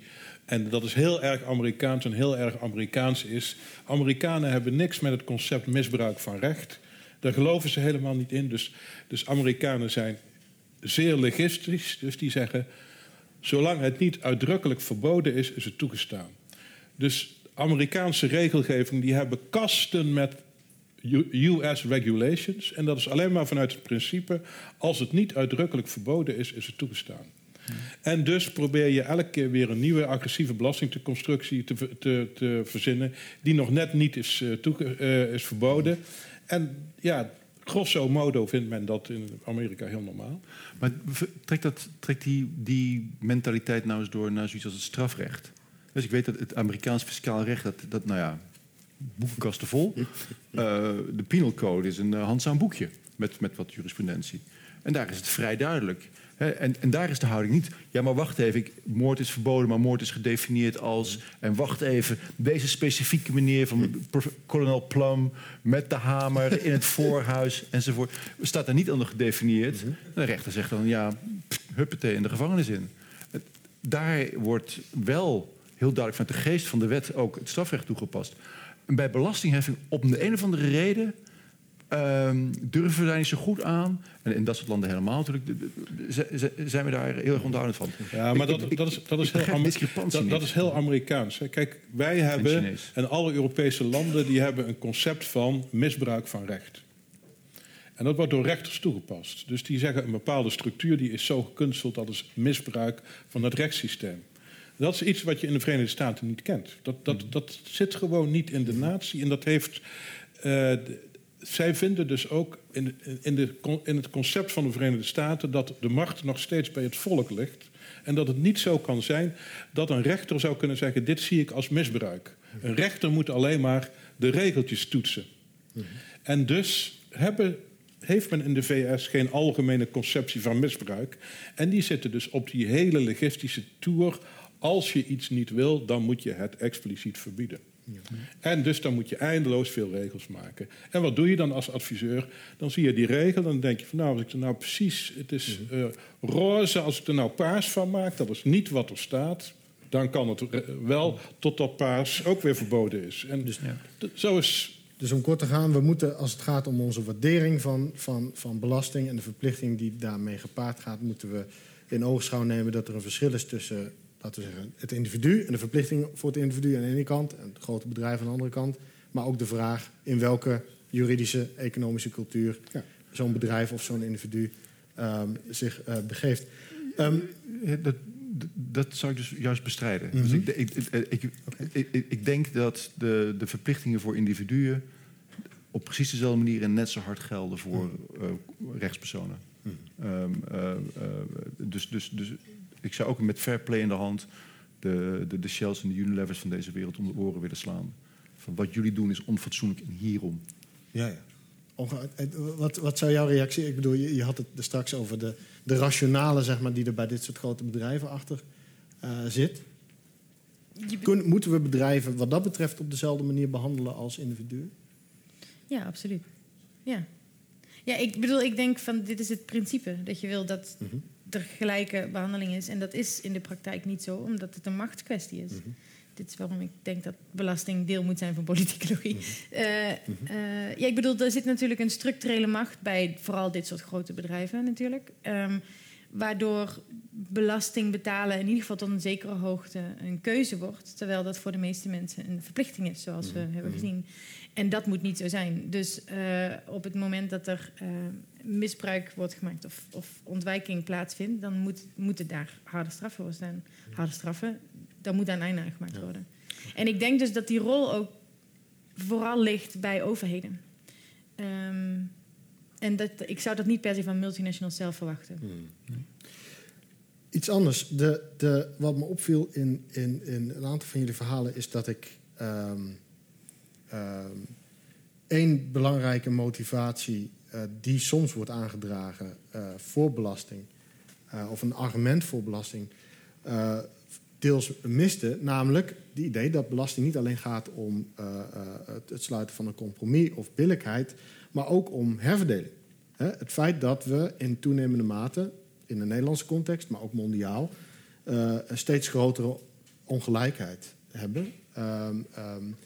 en dat is heel erg Amerikaans en heel erg Amerikaans is. Amerikanen hebben niks met het concept misbruik van recht. Daar geloven ze helemaal niet in. Dus, dus Amerikanen zijn zeer legistisch. Dus die zeggen, zolang het niet uitdrukkelijk verboden is, is het toegestaan. Dus Amerikaanse regelgeving, die hebben kasten met US regulations. En dat is alleen maar vanuit het principe: als het niet uitdrukkelijk verboden is, is het toegestaan. En dus probeer je elke keer weer een nieuwe agressieve belastingconstructie te, te, te verzinnen, die nog net niet is, uh, is verboden. En ja, grosso modo vindt men dat in Amerika heel normaal. Maar trekt, dat, trekt die, die mentaliteit nou eens door naar zoiets als het strafrecht? Dus ik weet dat het Amerikaans fiscaal recht, dat, dat nou ja, boekenkasten vol. Uh, de penal code is een uh, handzaam boekje met, met wat jurisprudentie. En daar is het vrij duidelijk. En, en, daar is de houding niet. Ja, maar wacht even. Ik, moord is verboden, maar moord is gedefinieerd als. En wacht even. Deze specifieke manier van kolonel Plum met de hamer in het voorhuis enzovoort. Staat er niet onder gedefinieerd. De rechter zegt dan ja, huppatee in de gevangenis in. Daar wordt wel heel duidelijk vanuit de geest van de wet ook het strafrecht toegepast. En bij belastingheffing, op de een of andere reden, uh, durven we daar niet zo goed aan. En in dat soort landen helemaal natuurlijk. Zijn we daar heel erg onthoudend van. Ja, maar dat, dat, is, dat, is, heel, dat, dat is heel Amerikaans. Kijk, wij hebben, en alle Europese landen, die hebben een concept van misbruik van recht. En dat wordt door rechters toegepast. Dus die zeggen een bepaalde structuur die is zo gekunsteld dat is misbruik van het rechtssysteem. Dat is iets wat je in de Verenigde Staten niet kent. Dat, dat, mhm. dat zit gewoon niet in de natie. En dat heeft. Uh, zij vinden dus ook in, in, de, in het concept van de Verenigde Staten dat de macht nog steeds bij het volk ligt. En dat het niet zo kan zijn dat een rechter zou kunnen zeggen: Dit zie ik als misbruik. Een rechter moet alleen maar de regeltjes toetsen. En dus hebben, heeft men in de VS geen algemene conceptie van misbruik. En die zitten dus op die hele legistische toer als je iets niet wil, dan moet je het expliciet verbieden. Ja. En dus dan moet je eindeloos veel regels maken. En wat doe je dan als adviseur? Dan zie je die regel en dan denk je van nou, als ik er nou precies, het is uh, roze, als ik er nou paars van maak, dat is niet wat er staat. Dan kan het wel totdat paars ook weer verboden is. En dus, ja. zo is dus om kort te gaan, we moeten als het gaat om onze waardering van, van, van belasting en de verplichting die daarmee gepaard gaat, moeten we in oogschouw nemen dat er een verschil is tussen laten we zeggen, het individu en de verplichting voor het individu aan de ene kant en het grote bedrijf aan de andere kant. Maar ook de vraag in welke juridische, economische cultuur ja. zo'n bedrijf of zo'n individu um, zich uh, begeeft. Um, dat, dat zou ik dus juist bestrijden. dus mhm. ik, ik, ik, ik, ik, denk dat de, de verplichtingen voor individuen op precies dezelfde manier en net zo hard gelden voor uh, rechtspersonen. Um, uh, dus, dus, dus ik zou ook met fair play in de hand de, de, de Shells en de Unilevers van deze wereld om de oren willen slaan. Van wat jullie doen is onfatsoenlijk en hierom. Ja, ja. Wat, wat zou jouw reactie? Ik bedoel, je, je had het er straks over de, de rationale, zeg maar, die er bij dit soort grote bedrijven achter uh, zit. Kun, moeten we bedrijven wat dat betreft op dezelfde manier behandelen als individuen? Ja, absoluut. Ja. Ja, ik bedoel, ik denk van dit is het principe. Dat je wil dat mhm er gelijke behandeling is. En dat is in de praktijk niet zo, omdat het een machtskwestie is. Mhm. Dit is waarom ik denk dat belasting deel moet zijn van politicologie. Mm ja, ik bedoel, er zit natuurlijk een structurele macht bij vooral dit soort grote bedrijven natuurlijk. Um, waardoor belasting betalen in ieder geval tot een zekere hoogte een keuze wordt. Terwijl dat voor de meeste mensen een verplichting is, zoals we mhm. hebben mhm. gezien. En dat moet niet zo zijn. Dus uh, op het moment dat er misbruik wordt gemaakt of, of, ontwijking plaatsvindt, dan moet, moeten daar harde straffen voor staan. Harde straffen, daar moet een einde aan gemaakt worden. En ik denk dus dat die rol ook vooral ligt bij overheden. Um, en dat, ik zou dat niet per se van multinationals zelf verwachten. Hmm. Iets anders. De, de, wat me opviel in, in, in een aantal van jullie verhalen is dat ik um, um, één belangrijke motivatie uh, die soms wordt aangedragen uh, voor belasting, uh, of een argument voor belasting, deels miste. Namelijk het idee dat belasting niet alleen gaat om het, het sluiten van een compromis of billijkheid, maar ook om herverdeling. Het feit dat we in toenemende mate, in de Nederlandse context, maar ook mondiaal, een steeds grotere ongelijkheid hebben. Um, um,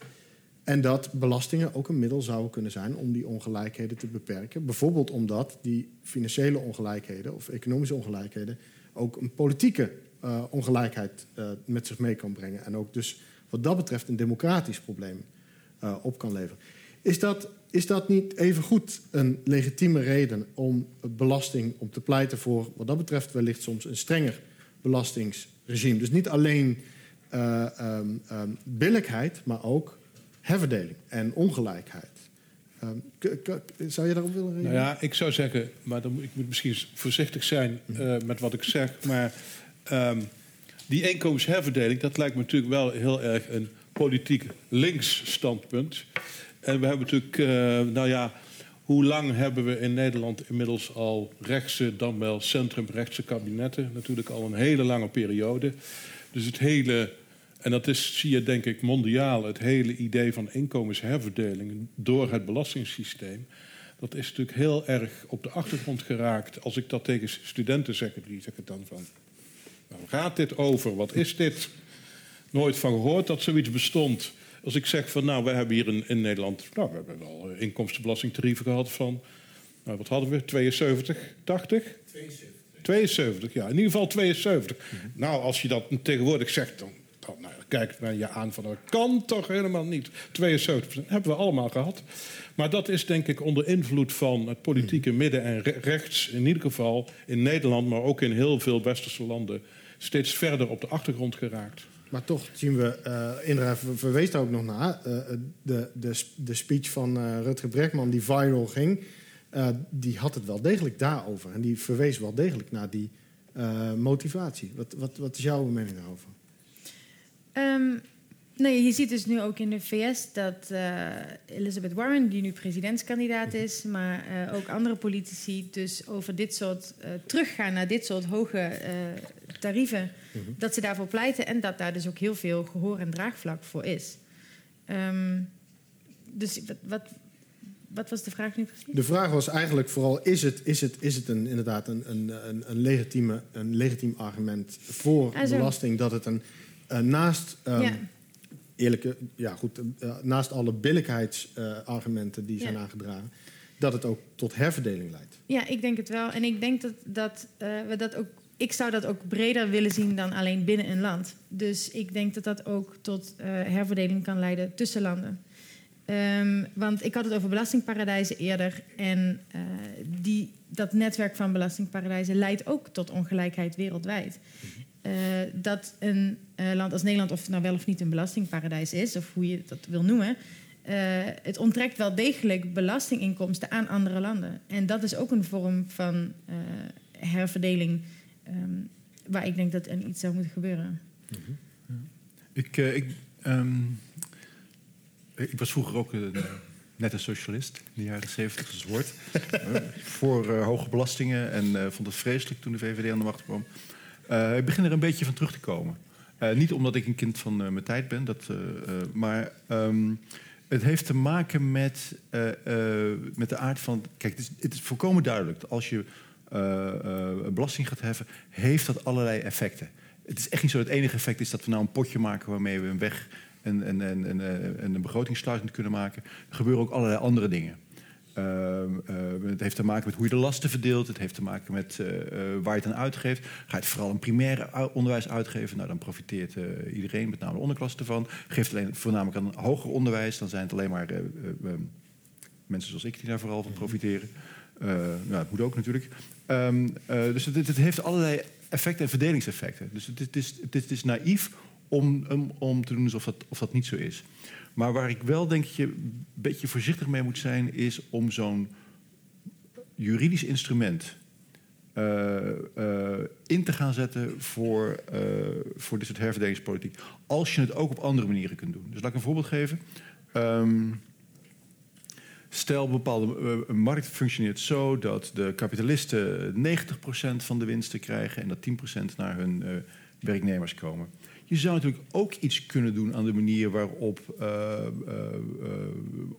en dat belastingen ook een middel zouden kunnen zijn om die ongelijkheden te beperken. Bijvoorbeeld omdat die financiële ongelijkheden of economische ongelijkheden ook een politieke uh, ongelijkheid uh, met zich mee kan brengen. En ook dus wat dat betreft een democratisch probleem uh, op kan leveren. Is dat, is dat niet evengoed een legitieme reden om belasting, om te pleiten voor, wat dat betreft, wellicht soms een strenger belastingsregime? Dus niet alleen um, billijkheid, maar ook herverdeling en ongelijkheid. Um, zou je daarop willen reageren? Nou ja, ik zou zeggen, maar dan, ik moet misschien voorzichtig zijn uh, met wat ik zeg. Maar um, die inkomensherverdeling, dat lijkt me natuurlijk wel heel erg een politiek links standpunt. En we hebben natuurlijk, uh, nou ja, hoe lang hebben we in Nederland inmiddels al rechtse, dan wel centrumrechtse kabinetten? Natuurlijk al een hele lange periode. Dus het hele en dat is, zie je denk ik mondiaal, het hele idee van inkomensherverdeling door het belastingssysteem. Dat is natuurlijk heel erg op de achtergrond geraakt. Als ik dat tegen studenten zeg, die zeggen dan van... Waar gaat dit over? Wat is dit? Nooit van gehoord dat zoiets bestond. Als ik zeg van, nou, we hebben hier in, in Nederland... Nou, we hebben wel inkomstenbelastingtarieven gehad van... Nou, wat hadden we? 72, 80? 72. 72, ja. In ieder geval 72. Nou, als je dat tegenwoordig zegt, dan Oh, nou, kijkt men je aan van dat kan toch helemaal niet. 72% hebben we allemaal gehad. Maar dat is denk ik onder invloed van het politieke hmm. midden en rechts, in ieder geval in Nederland, maar ook in heel veel westerse landen, steeds verder op de achtergrond geraakt. Maar toch zien we, uh, Indra verwees daar ook nog naar, uh, de, de, de speech van uh, Rutger Bregman die viral ging, die had het wel degelijk daarover. En die verwees wel degelijk naar die motivatie. Wat, wat, wat is jouw mening daarover? Um, nee, je ziet dus nu ook in de VS dat uh, Elizabeth Warren, die nu presidentskandidaat is, maar uh, ook andere politici, dus over dit soort uh, teruggaan naar dit soort hoge tarieven, -hmm. dat ze daarvoor pleiten en dat daar dus ook heel veel gehoor en draagvlak voor is. Um, dus wat, wat, wat, was de vraag nu precies? De vraag was eigenlijk vooral: is het, is het, is het een, inderdaad een, een, een, legitieme, een legitiem argument voor belasting dat het een naast um, ja. eerlijke, ja goed, uh, naast alle billijkheidsargumenten die zijn aangedragen, dat het ook tot herverdeling leidt. Ja, ik denk het wel. En ik denk dat, dat we dat ook. Ik zou dat ook breder willen zien dan alleen binnen een land. Dus ik denk dat dat ook tot herverdeling kan leiden tussen landen. Um, want ik had het over belastingparadijzen eerder. En uh, die, dat netwerk van belastingparadijzen leidt ook tot ongelijkheid wereldwijd. Uh, dat een uh, land als Nederland, of nou wel of niet een belastingparadijs is, of hoe je dat wil noemen, uh, het onttrekt wel degelijk belastinginkomsten aan andere landen. En dat is ook een vorm van herverdeling um, waar ik denk dat er iets zou moeten gebeuren. Ja. Ik, ik, um, ik was vroeger ook een, net een socialist in de jaren zeventig, als woord. voor hoge belastingen en vond het vreselijk toen de VVD aan de macht kwam. Uh, ik begin er een beetje van terug te komen. Uh, niet omdat ik een kind van uh, mijn tijd ben, dat, maar um, het heeft te maken met, met de aard van. Kijk, het is, het is volkomen duidelijk dat als je belasting gaat heffen, heeft dat allerlei effecten. Het is echt niet zo dat het enige effect is dat we nou een potje maken waarmee we een weg en, en, en, en, en een begrotingssluiting kunnen maken. Er gebeuren ook allerlei andere dingen. Uh, uh, het heeft te maken met hoe je de lasten verdeelt. Het heeft te maken met uh, waar je het aan uitgeeft. Ga je het vooral een primair onderwijs uitgeven? Nou, dan profiteert iedereen, met name de onderklasse ervan. Geeft het alleen voornamelijk aan hoger onderwijs. Dan zijn het alleen maar mensen zoals ik die daar vooral van profiteren. nou, dat moet ook natuurlijk. Dus het, het, heeft allerlei effecten en verdelingseffecten. Dus het, het, is, het is naïef om, om, om te doen alsof dat, of dat niet zo is. Maar waar ik wel denk dat je een beetje voorzichtig mee moet zijn, is om zo'n juridisch instrument uh, uh, in te gaan zetten voor, uh, voor dit soort herverdelingspolitiek. Als je het ook op andere manieren kunt doen. Dus laat ik een voorbeeld geven. Um, stel, een bepaalde markt functioneert zo dat de kapitalisten 90% van de winsten krijgen en dat 10% naar hun werknemers komen. Je zou natuurlijk ook iets kunnen doen aan de manier waarop uh, uh, uh,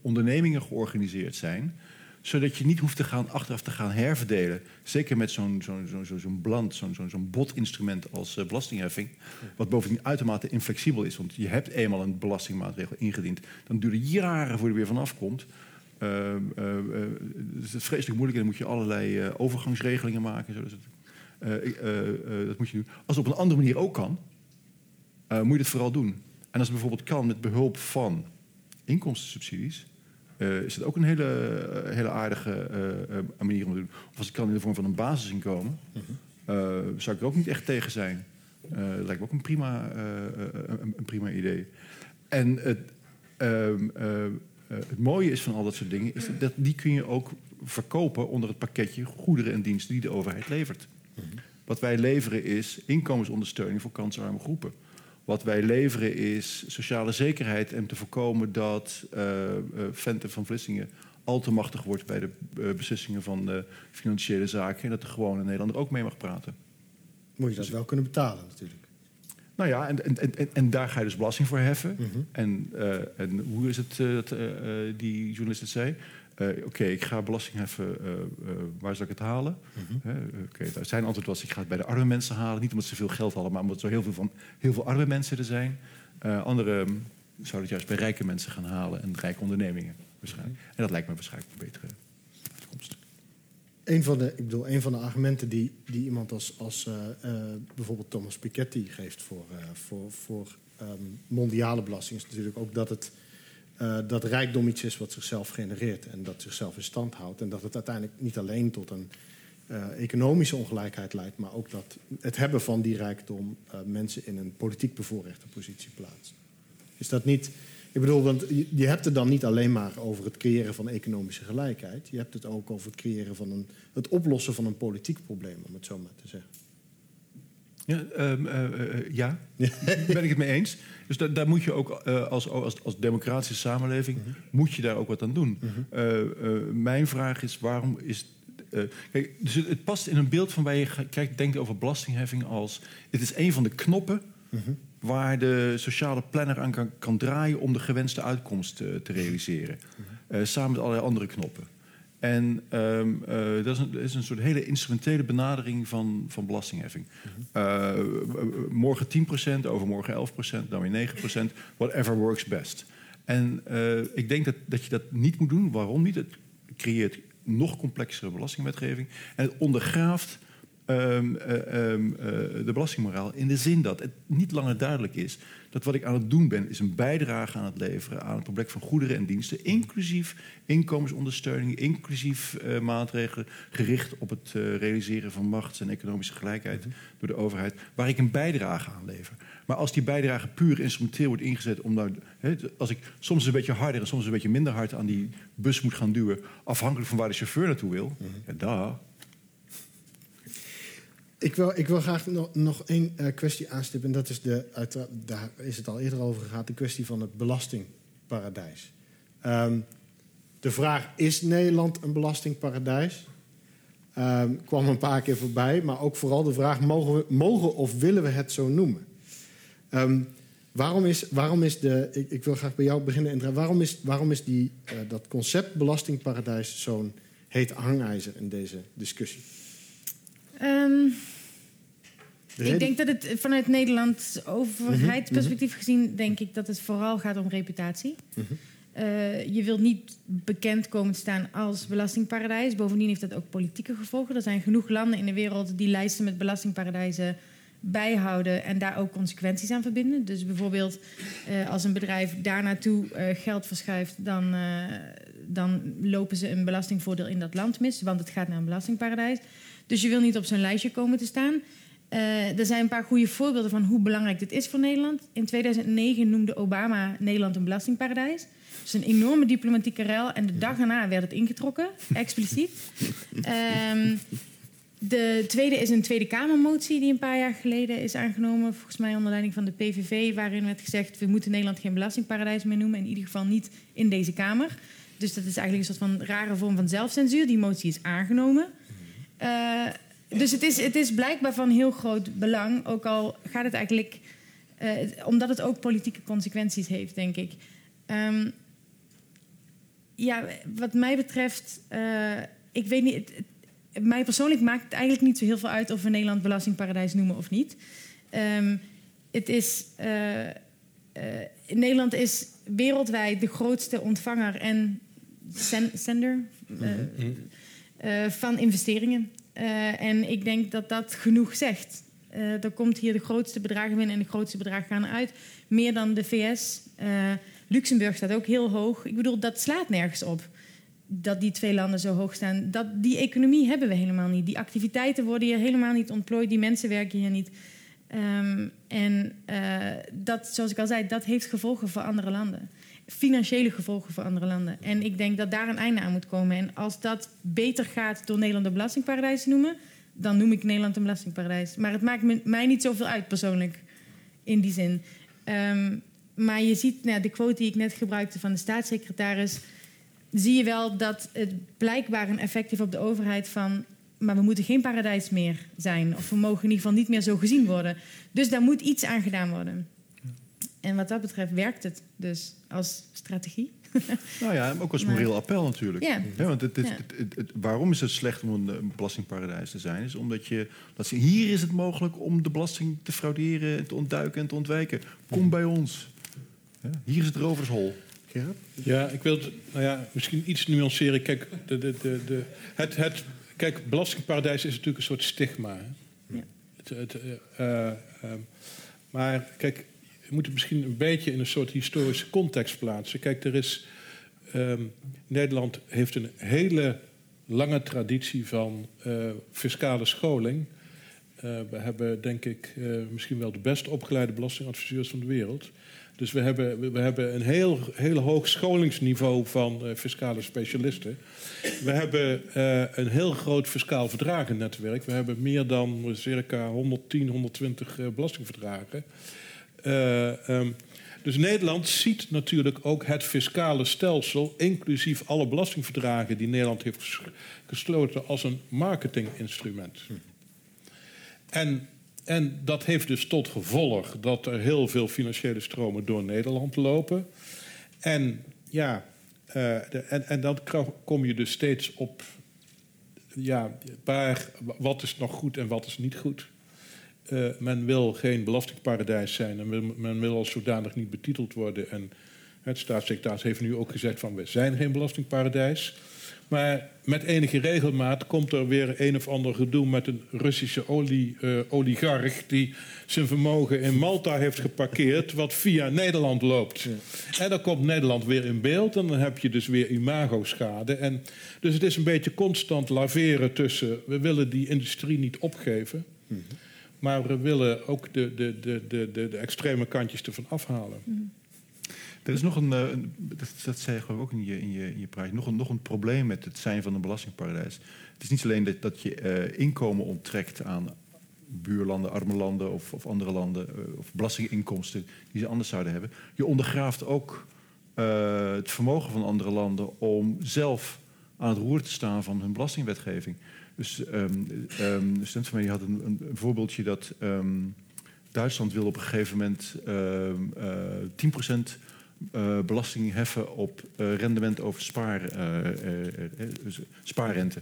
ondernemingen georganiseerd zijn. Zodat je niet hoeft te gaan, achteraf te gaan herverdelen. Zeker met zo'n zo'n zo'n zo bland, zo'n botinstrument als belastingheffing. Wat bovendien uitermate inflexibel is. Want je hebt eenmaal een belastingmaatregel ingediend. Dan duurt het jaren voor je er weer vanaf komt. Dus het is vreselijk moeilijk en dan moet je allerlei overgangsregelingen maken. Het, dat moet je doen. Als het op een andere manier ook kan, uh, moet je het vooral doen. En als het bijvoorbeeld kan met behulp van inkomstensubsidies, eh, is het ook een hele, eh, hele aardige manier om te doen. Of als ik kan in de vorm van een basisinkomen, zou ik er ook niet echt tegen zijn. Dat lijkt me ook een prima, een, een prima idee. En het, ehm, eh, eh, het mooie is van al dat soort dingen, is dat die kun je ook verkopen onder het pakketje goederen en diensten die de overheid levert. Wat wij leveren is inkomensondersteuning voor kansarme groepen. Wat wij leveren is sociale zekerheid en te voorkomen dat eh eh, Vente van Vlissingen al te machtig wordt bij de eh, beslissingen van de financiële zaken en dat de gewone Nederlander ook mee mag praten. Moet je dat wel kunnen betalen natuurlijk. Nou ja, en, en, en, en daar ga je dus belasting voor heffen. Mhm. En, en hoe is het dat die journalist het zei? Eh, Oké, ik ga belasting heffen, eh, eh, waar zal ik het halen? Mhm. Oké, nou, zijn antwoord was, ik ga het bij de arme mensen halen. Niet omdat ze veel geld hadden, maar omdat er zo heel veel, van, heel veel arme mensen er zijn. Anderen hm, zouden het juist bij rijke mensen gaan halen en rijke ondernemingen waarschijnlijk. En dat lijkt me waarschijnlijk een betere uitkomst. Een van de, ik bedoel, een van de argumenten die, die iemand als, als bijvoorbeeld Thomas Piketty geeft voor, voor, voor ehm, mondiale belasting is natuurlijk ook dat het eh, dat rijkdom iets is wat zichzelf genereert en dat zichzelf in stand houdt. En dat het uiteindelijk niet alleen tot een eh, economische ongelijkheid leidt, maar ook dat het hebben van die rijkdom eh, mensen in een politiek bevoorrechte positie plaatst. Is dat niet. Ik bedoel, want je, hebt het dan niet alleen maar over het creëren van economische gelijkheid. Je hebt het ook over het creëren van een. het oplossen van een politiek probleem, om het zo maar te zeggen. Ja, eh, ja. ben ik het mee eens. Dus da- daar moet je ook als, als, als democratische samenleving moet je daar ook wat aan doen. Eh, mijn vraag is waarom is kijk, dus het, het past in een beeld van waar je kijkt, denkt over belastingheffing als het is een van de knoppen waar de sociale planner aan kan, kan draaien om de gewenste uitkomst te realiseren. Samen met allerlei andere knoppen. En ehm, eh, dat, is een, dat is een soort hele instrumentele benadering van, van belastingheffing. Eh, eh, morgen 10%, overmorgen 11%, dan weer 9%, whatever works best. En ik denk dat, dat je dat niet moet doen. Waarom niet? Het creëert nog complexere belastingwetgeving en het ondergraaft ehm, eh, ehm, eh, de belastingmoraal in de zin dat het niet langer duidelijk is dat wat ik aan het doen ben, is een bijdrage aan het leveren aan het probleem van goederen en diensten, inclusief inkomensondersteuning, inclusief eh, maatregelen gericht op het eh, realiseren van machts- en economische gelijkheid door de overheid, waar ik een bijdrage aan lever. Maar als die bijdrage puur instrumenteel wordt ingezet om nou, als ik soms een beetje harder en soms een beetje minder hard aan die bus moet gaan duwen, afhankelijk van waar de chauffeur naartoe wil, ja, daar. Ik wil, ik wil graag nog, nog één eh, kwestie aanstippen. En dat is de, uiteraard, daar is het al eerder over gegaan, de kwestie van het belastingparadijs. Ehm, de vraag, is Nederland een belastingparadijs? Ehm, kwam een paar keer voorbij. Maar ook vooral de vraag, mogen, we, mogen of willen we het zo noemen? Ehm, waarom, is, waarom is de... Ik, ik wil graag bij jou beginnen. Indra. Waarom is, waarom is die, eh, dat concept belastingparadijs zo'n heet hangijzer in deze discussie? De ik denk dat het vanuit Nederlands overheidsperspectief gezien, denk ik dat het vooral gaat om reputatie. Eh, je wilt niet bekend komen te staan als belastingparadijs. Bovendien heeft dat ook politieke gevolgen. Er zijn genoeg landen in de wereld die lijsten met belastingparadijzen bijhouden en daar ook consequenties aan verbinden. Dus bijvoorbeeld eh, als een bedrijf daar naartoe eh, geld verschuift, dan, eh, dan lopen ze een belastingvoordeel in dat land mis, want het gaat naar een belastingparadijs. Dus je wil niet op zo'n lijstje komen te staan. Eh, er zijn een paar goede voorbeelden van hoe belangrijk dit is voor Nederland. In 2009 noemde Obama Nederland een belastingparadijs. Dus een enorme diplomatieke ruil. En de dag erna werd het ingetrokken, expliciet. Ehm, de tweede is een Tweede Kamermotie die een paar jaar geleden is aangenomen. Volgens mij onder leiding van de PVV. Waarin werd gezegd, we moeten Nederland geen belastingparadijs meer noemen. In ieder geval niet in deze Kamer. Dus dat is eigenlijk een soort van rare vorm van zelfcensuur. Die motie is aangenomen. Eh, dus het is, het is blijkbaar van heel groot belang. Ook al gaat het eigenlijk... eh, omdat het ook politieke consequenties heeft, denk ik. Ehm, ja, wat mij betreft... eh, ik weet niet... het- het- mij persoonlijk maakt het eigenlijk niet zo heel veel uit... of we Nederland belastingparadijs noemen of niet. Ehm, het is... eh, Nederland is wereldwijd de grootste ontvanger en zen- zender eh, van investeringen. Eh, en ik denk dat dat genoeg zegt. Eh er komt hier de grootste bedragen binnen en de grootste bedragen gaan uit. Meer dan de VS. Eh, Luxemburg staat ook heel hoog. Ik bedoel, dat slaat nergens op dat die twee landen zo hoog staan. Dat, die economie hebben we helemaal niet. Die activiteiten worden hier helemaal niet ontplooid. Die mensen werken hier niet. Um, en dat, zoals ik al zei, dat heeft gevolgen voor andere landen. Financiële gevolgen voor andere landen. En ik denk dat daar een einde aan moet komen. En als dat beter gaat door Nederland een belastingparadijs te noemen, dan noem ik Nederland een belastingparadijs. Maar het maakt mij niet zoveel uit persoonlijk in die zin. Um, maar je ziet, nou, de quote die ik net gebruikte van de staatssecretaris, zie je wel dat het blijkbaar een effect heeft op de overheid van maar we moeten geen paradijs meer zijn. Of we mogen in ieder geval niet meer zo gezien worden. Dus daar moet iets aan gedaan worden. En wat dat betreft werkt het dus als strategie. Nou ja, ook als moreel appel natuurlijk. Ja. want het, het, het, waarom is het slecht om een, belastingparadijs te zijn? Is omdat je laat zien, hier is het mogelijk om de belasting te frauderen, te ontduiken en te ontwijken. Kom bij ons. hier is het rovershol. Gerard? Ja, ik wil het nou ja, misschien iets nuanceren. Kijk, de, de, de, de, het, het Kijk, belastingparadijs is natuurlijk een soort stigma. Ja. Het, het, uh, maar kijk, moet het misschien een beetje in een soort historische context plaatsen. Kijk, er is. Um, Nederland heeft een hele lange traditie van uh, fiscale scholing. Uh, we hebben, denk ik, misschien wel de best opgeleide belastingadviseurs van de wereld. Dus we hebben, we hebben een heel, heel hoog scholingsniveau van fiscale specialisten. We hebben een heel groot fiscaal verdragennetwerk. We hebben meer dan circa 110, 120 uh, belastingverdragen. Um, dus Nederland ziet natuurlijk ook het fiscale stelsel, inclusief alle belastingverdragen die Nederland heeft gesloten, als een marketinginstrument. En en dat heeft dus tot gevolg dat er heel veel financiële stromen door Nederland lopen. En ja, uh, de, en, en dan kom je dus steeds op ja, waar, wat is nog goed en wat is niet goed. Uh, men wil geen belastingparadijs zijn en men, men, wil als zodanig niet betiteld worden. En het staatssecretaris heeft nu ook gezegd van we zijn geen belastingparadijs. Maar met enige regelmaat komt er weer een of ander gedoe met een Russische olie, uh, oligarch die zijn vermogen in Malta heeft geparkeerd, wat via Nederland loopt. En dan komt Nederland weer in beeld en dan heb je dus weer imago-schade. En dus het is een beetje constant laveren tussen we willen die industrie niet opgeven, maar we willen ook de, de, de, de, de, extreme kantjes ervan afhalen. Er is nog een, eh, dat, dat zei je ook in je, in je, in je praatje, nog een, nog een probleem met het zijn van een belastingparadijs. Het is niet alleen dat, dat je uh, inkomen onttrekt aan buurlanden, arme landen of, of andere landen, uh, of belastinginkomsten die ze anders zouden hebben. Je ondergraaft ook het vermogen van andere landen om zelf aan het roer te staan van hun belastingwetgeving. Dus um, um, een student van mij had een, voorbeeldje dat um, Duitsland wil op een gegeven moment uh, 10% uh, belasting heffen op uh, rendement over dus spaarrente.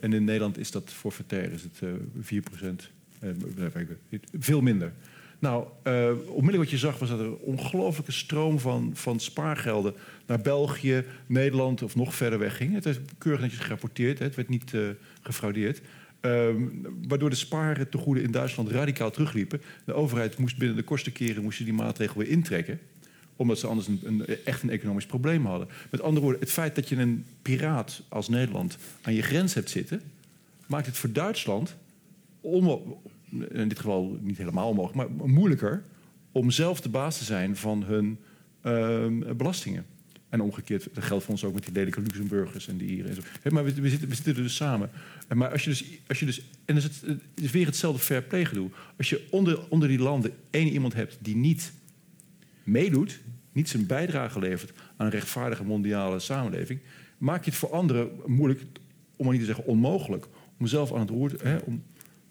en in Nederland is dat forfaitair, is het 4%. veel minder. Nou, onmiddellijk wat je zag was dat er een ongelofelijke stroom van, van spaargelden naar België, Nederland of nog verder weg ging. Het is keurig netjes gerapporteerd, hè, het werd niet gefraudeerd. Um, waardoor de spaartegoeden in Duitsland radicaal terugliepen. De overheid moest binnen de kortste keren moest die maatregel weer intrekken omdat ze anders een, een, echt een economisch probleem hadden. Met andere woorden, het feit dat je een piraat als Nederland aan je grens hebt zitten, maakt het voor Duitsland, in dit geval niet helemaal onmogelijk, maar moeilijker om zelf de baas te zijn van hun uh, belastingen. En omgekeerd, dat geldt voor ons ook met die lelijke Luxemburgers en die hier en zo. maar we, zitten, we zitten er dus samen. Maar als je dus, als je dus en is het, het is weer hetzelfde fair play gedoe. Als je onder, onder die landen één iemand hebt die niet meedoet, niet zijn bijdrage levert aan een rechtvaardige mondiale samenleving, maak je het voor anderen moeilijk, om maar niet te zeggen onmogelijk, om zelf aan het roer, hè, om,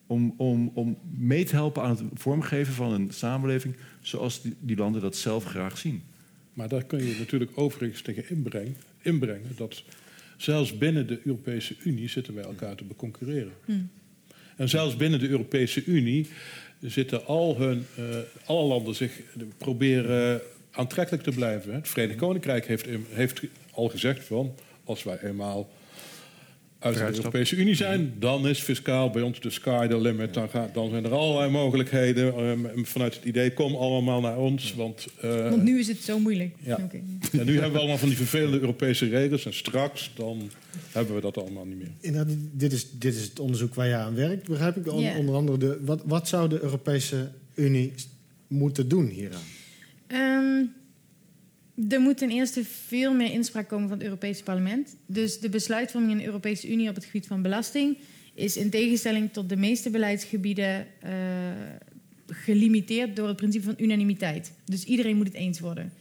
om, om, om mee te helpen aan het vormgeven van een samenleving zoals die, die landen dat zelf graag zien. Maar daar kun je natuurlijk overigens tegen inbrengen, inbrengen dat zelfs binnen de Europese Unie zitten wij elkaar te beconcurreren. Hmm. En zelfs binnen de Europese Unie zitten al hun, uh, alle landen zich proberen aantrekkelijk te blijven. Het Verenigd Koninkrijk heeft, heeft al gezegd van als wij eenmaal uit de Europese Unie zijn, dan is fiscaal bij ons de sky the limit. Dan, gaat, dan zijn er allerlei mogelijkheden. Um, vanuit het idee, kom allemaal naar ons. Want, uh, want nu is het zo moeilijk. Ja. En nu hebben we allemaal van die vervelende Europese regels. En straks, dan hebben we dat allemaal niet meer. Inderdaad, dit, is, dit is het onderzoek waar je aan werkt, begrijp ik. Yeah. Onder andere, de, wat, wat zou de Europese Unie moeten doen hieraan? Um, er moet ten eerste veel meer inspraak komen van het Europese parlement. Dus de besluitvorming in de Europese Unie op het gebied van belasting is in tegenstelling tot de meeste beleidsgebieden uh, gelimiteerd door het principe van unanimiteit. Dus iedereen moet het eens worden.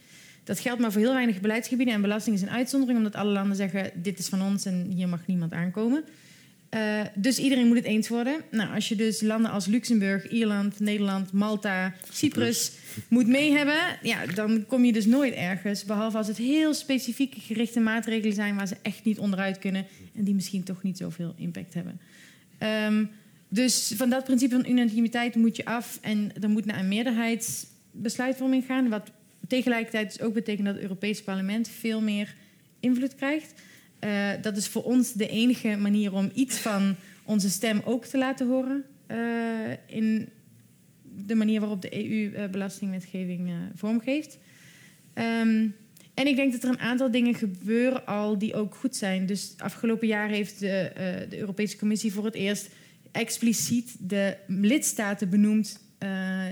Dat geldt maar voor heel weinig beleidsgebieden en belasting is een uitzondering, omdat alle landen zeggen: dit is van ons en hier mag niemand aankomen. Uh, dus iedereen moet het eens worden. Nou, als je dus landen als Luxemburg, Ierland, Nederland, Malta, Cyprus moet mee hebben, ja, dan kom je dus nooit ergens. Behalve als het heel specifieke gerichte maatregelen zijn waar ze echt niet onderuit kunnen en die misschien toch niet zoveel impact hebben. Um, dus van dat principe van unanimiteit moet je af en er moet naar een meerderheidsbesluitvorming gaan. Wat tegelijkertijd dus ook betekent dat het Europese parlement veel meer invloed krijgt. Uh, dat is voor ons de enige manier om iets van onze stem ook te laten horen uh, in de manier waarop de EU-belastingwetgeving uh, vormgeeft. Um, en ik denk dat er een aantal dingen gebeuren al die ook goed zijn. Dus afgelopen jaar heeft de, de Europese Commissie voor het eerst expliciet de lidstaten benoemd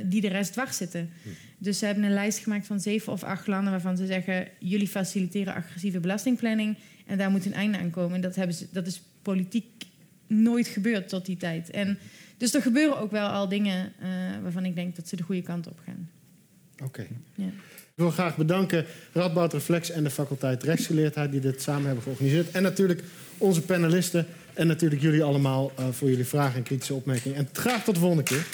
die de rest dwars zitten. Hm. Dus ze hebben een lijst gemaakt van zeven of acht landen waarvan ze zeggen: jullie faciliteren agressieve belastingplanning en daar moet een einde aan komen. En dat, hebben ze, dat is politiek nooit gebeurd tot die tijd. En, dus er gebeuren ook wel al dingen uh, waarvan ik denk dat ze de goede kant op gaan. Oké. Okay. Ja. Ik wil graag bedanken Radboud Reflex en de faculteit Rechtsgeleerdheid die dit samen hebben georganiseerd. En natuurlijk onze panelisten en natuurlijk jullie allemaal uh, voor jullie vragen en kritische opmerkingen. En graag tot de volgende keer.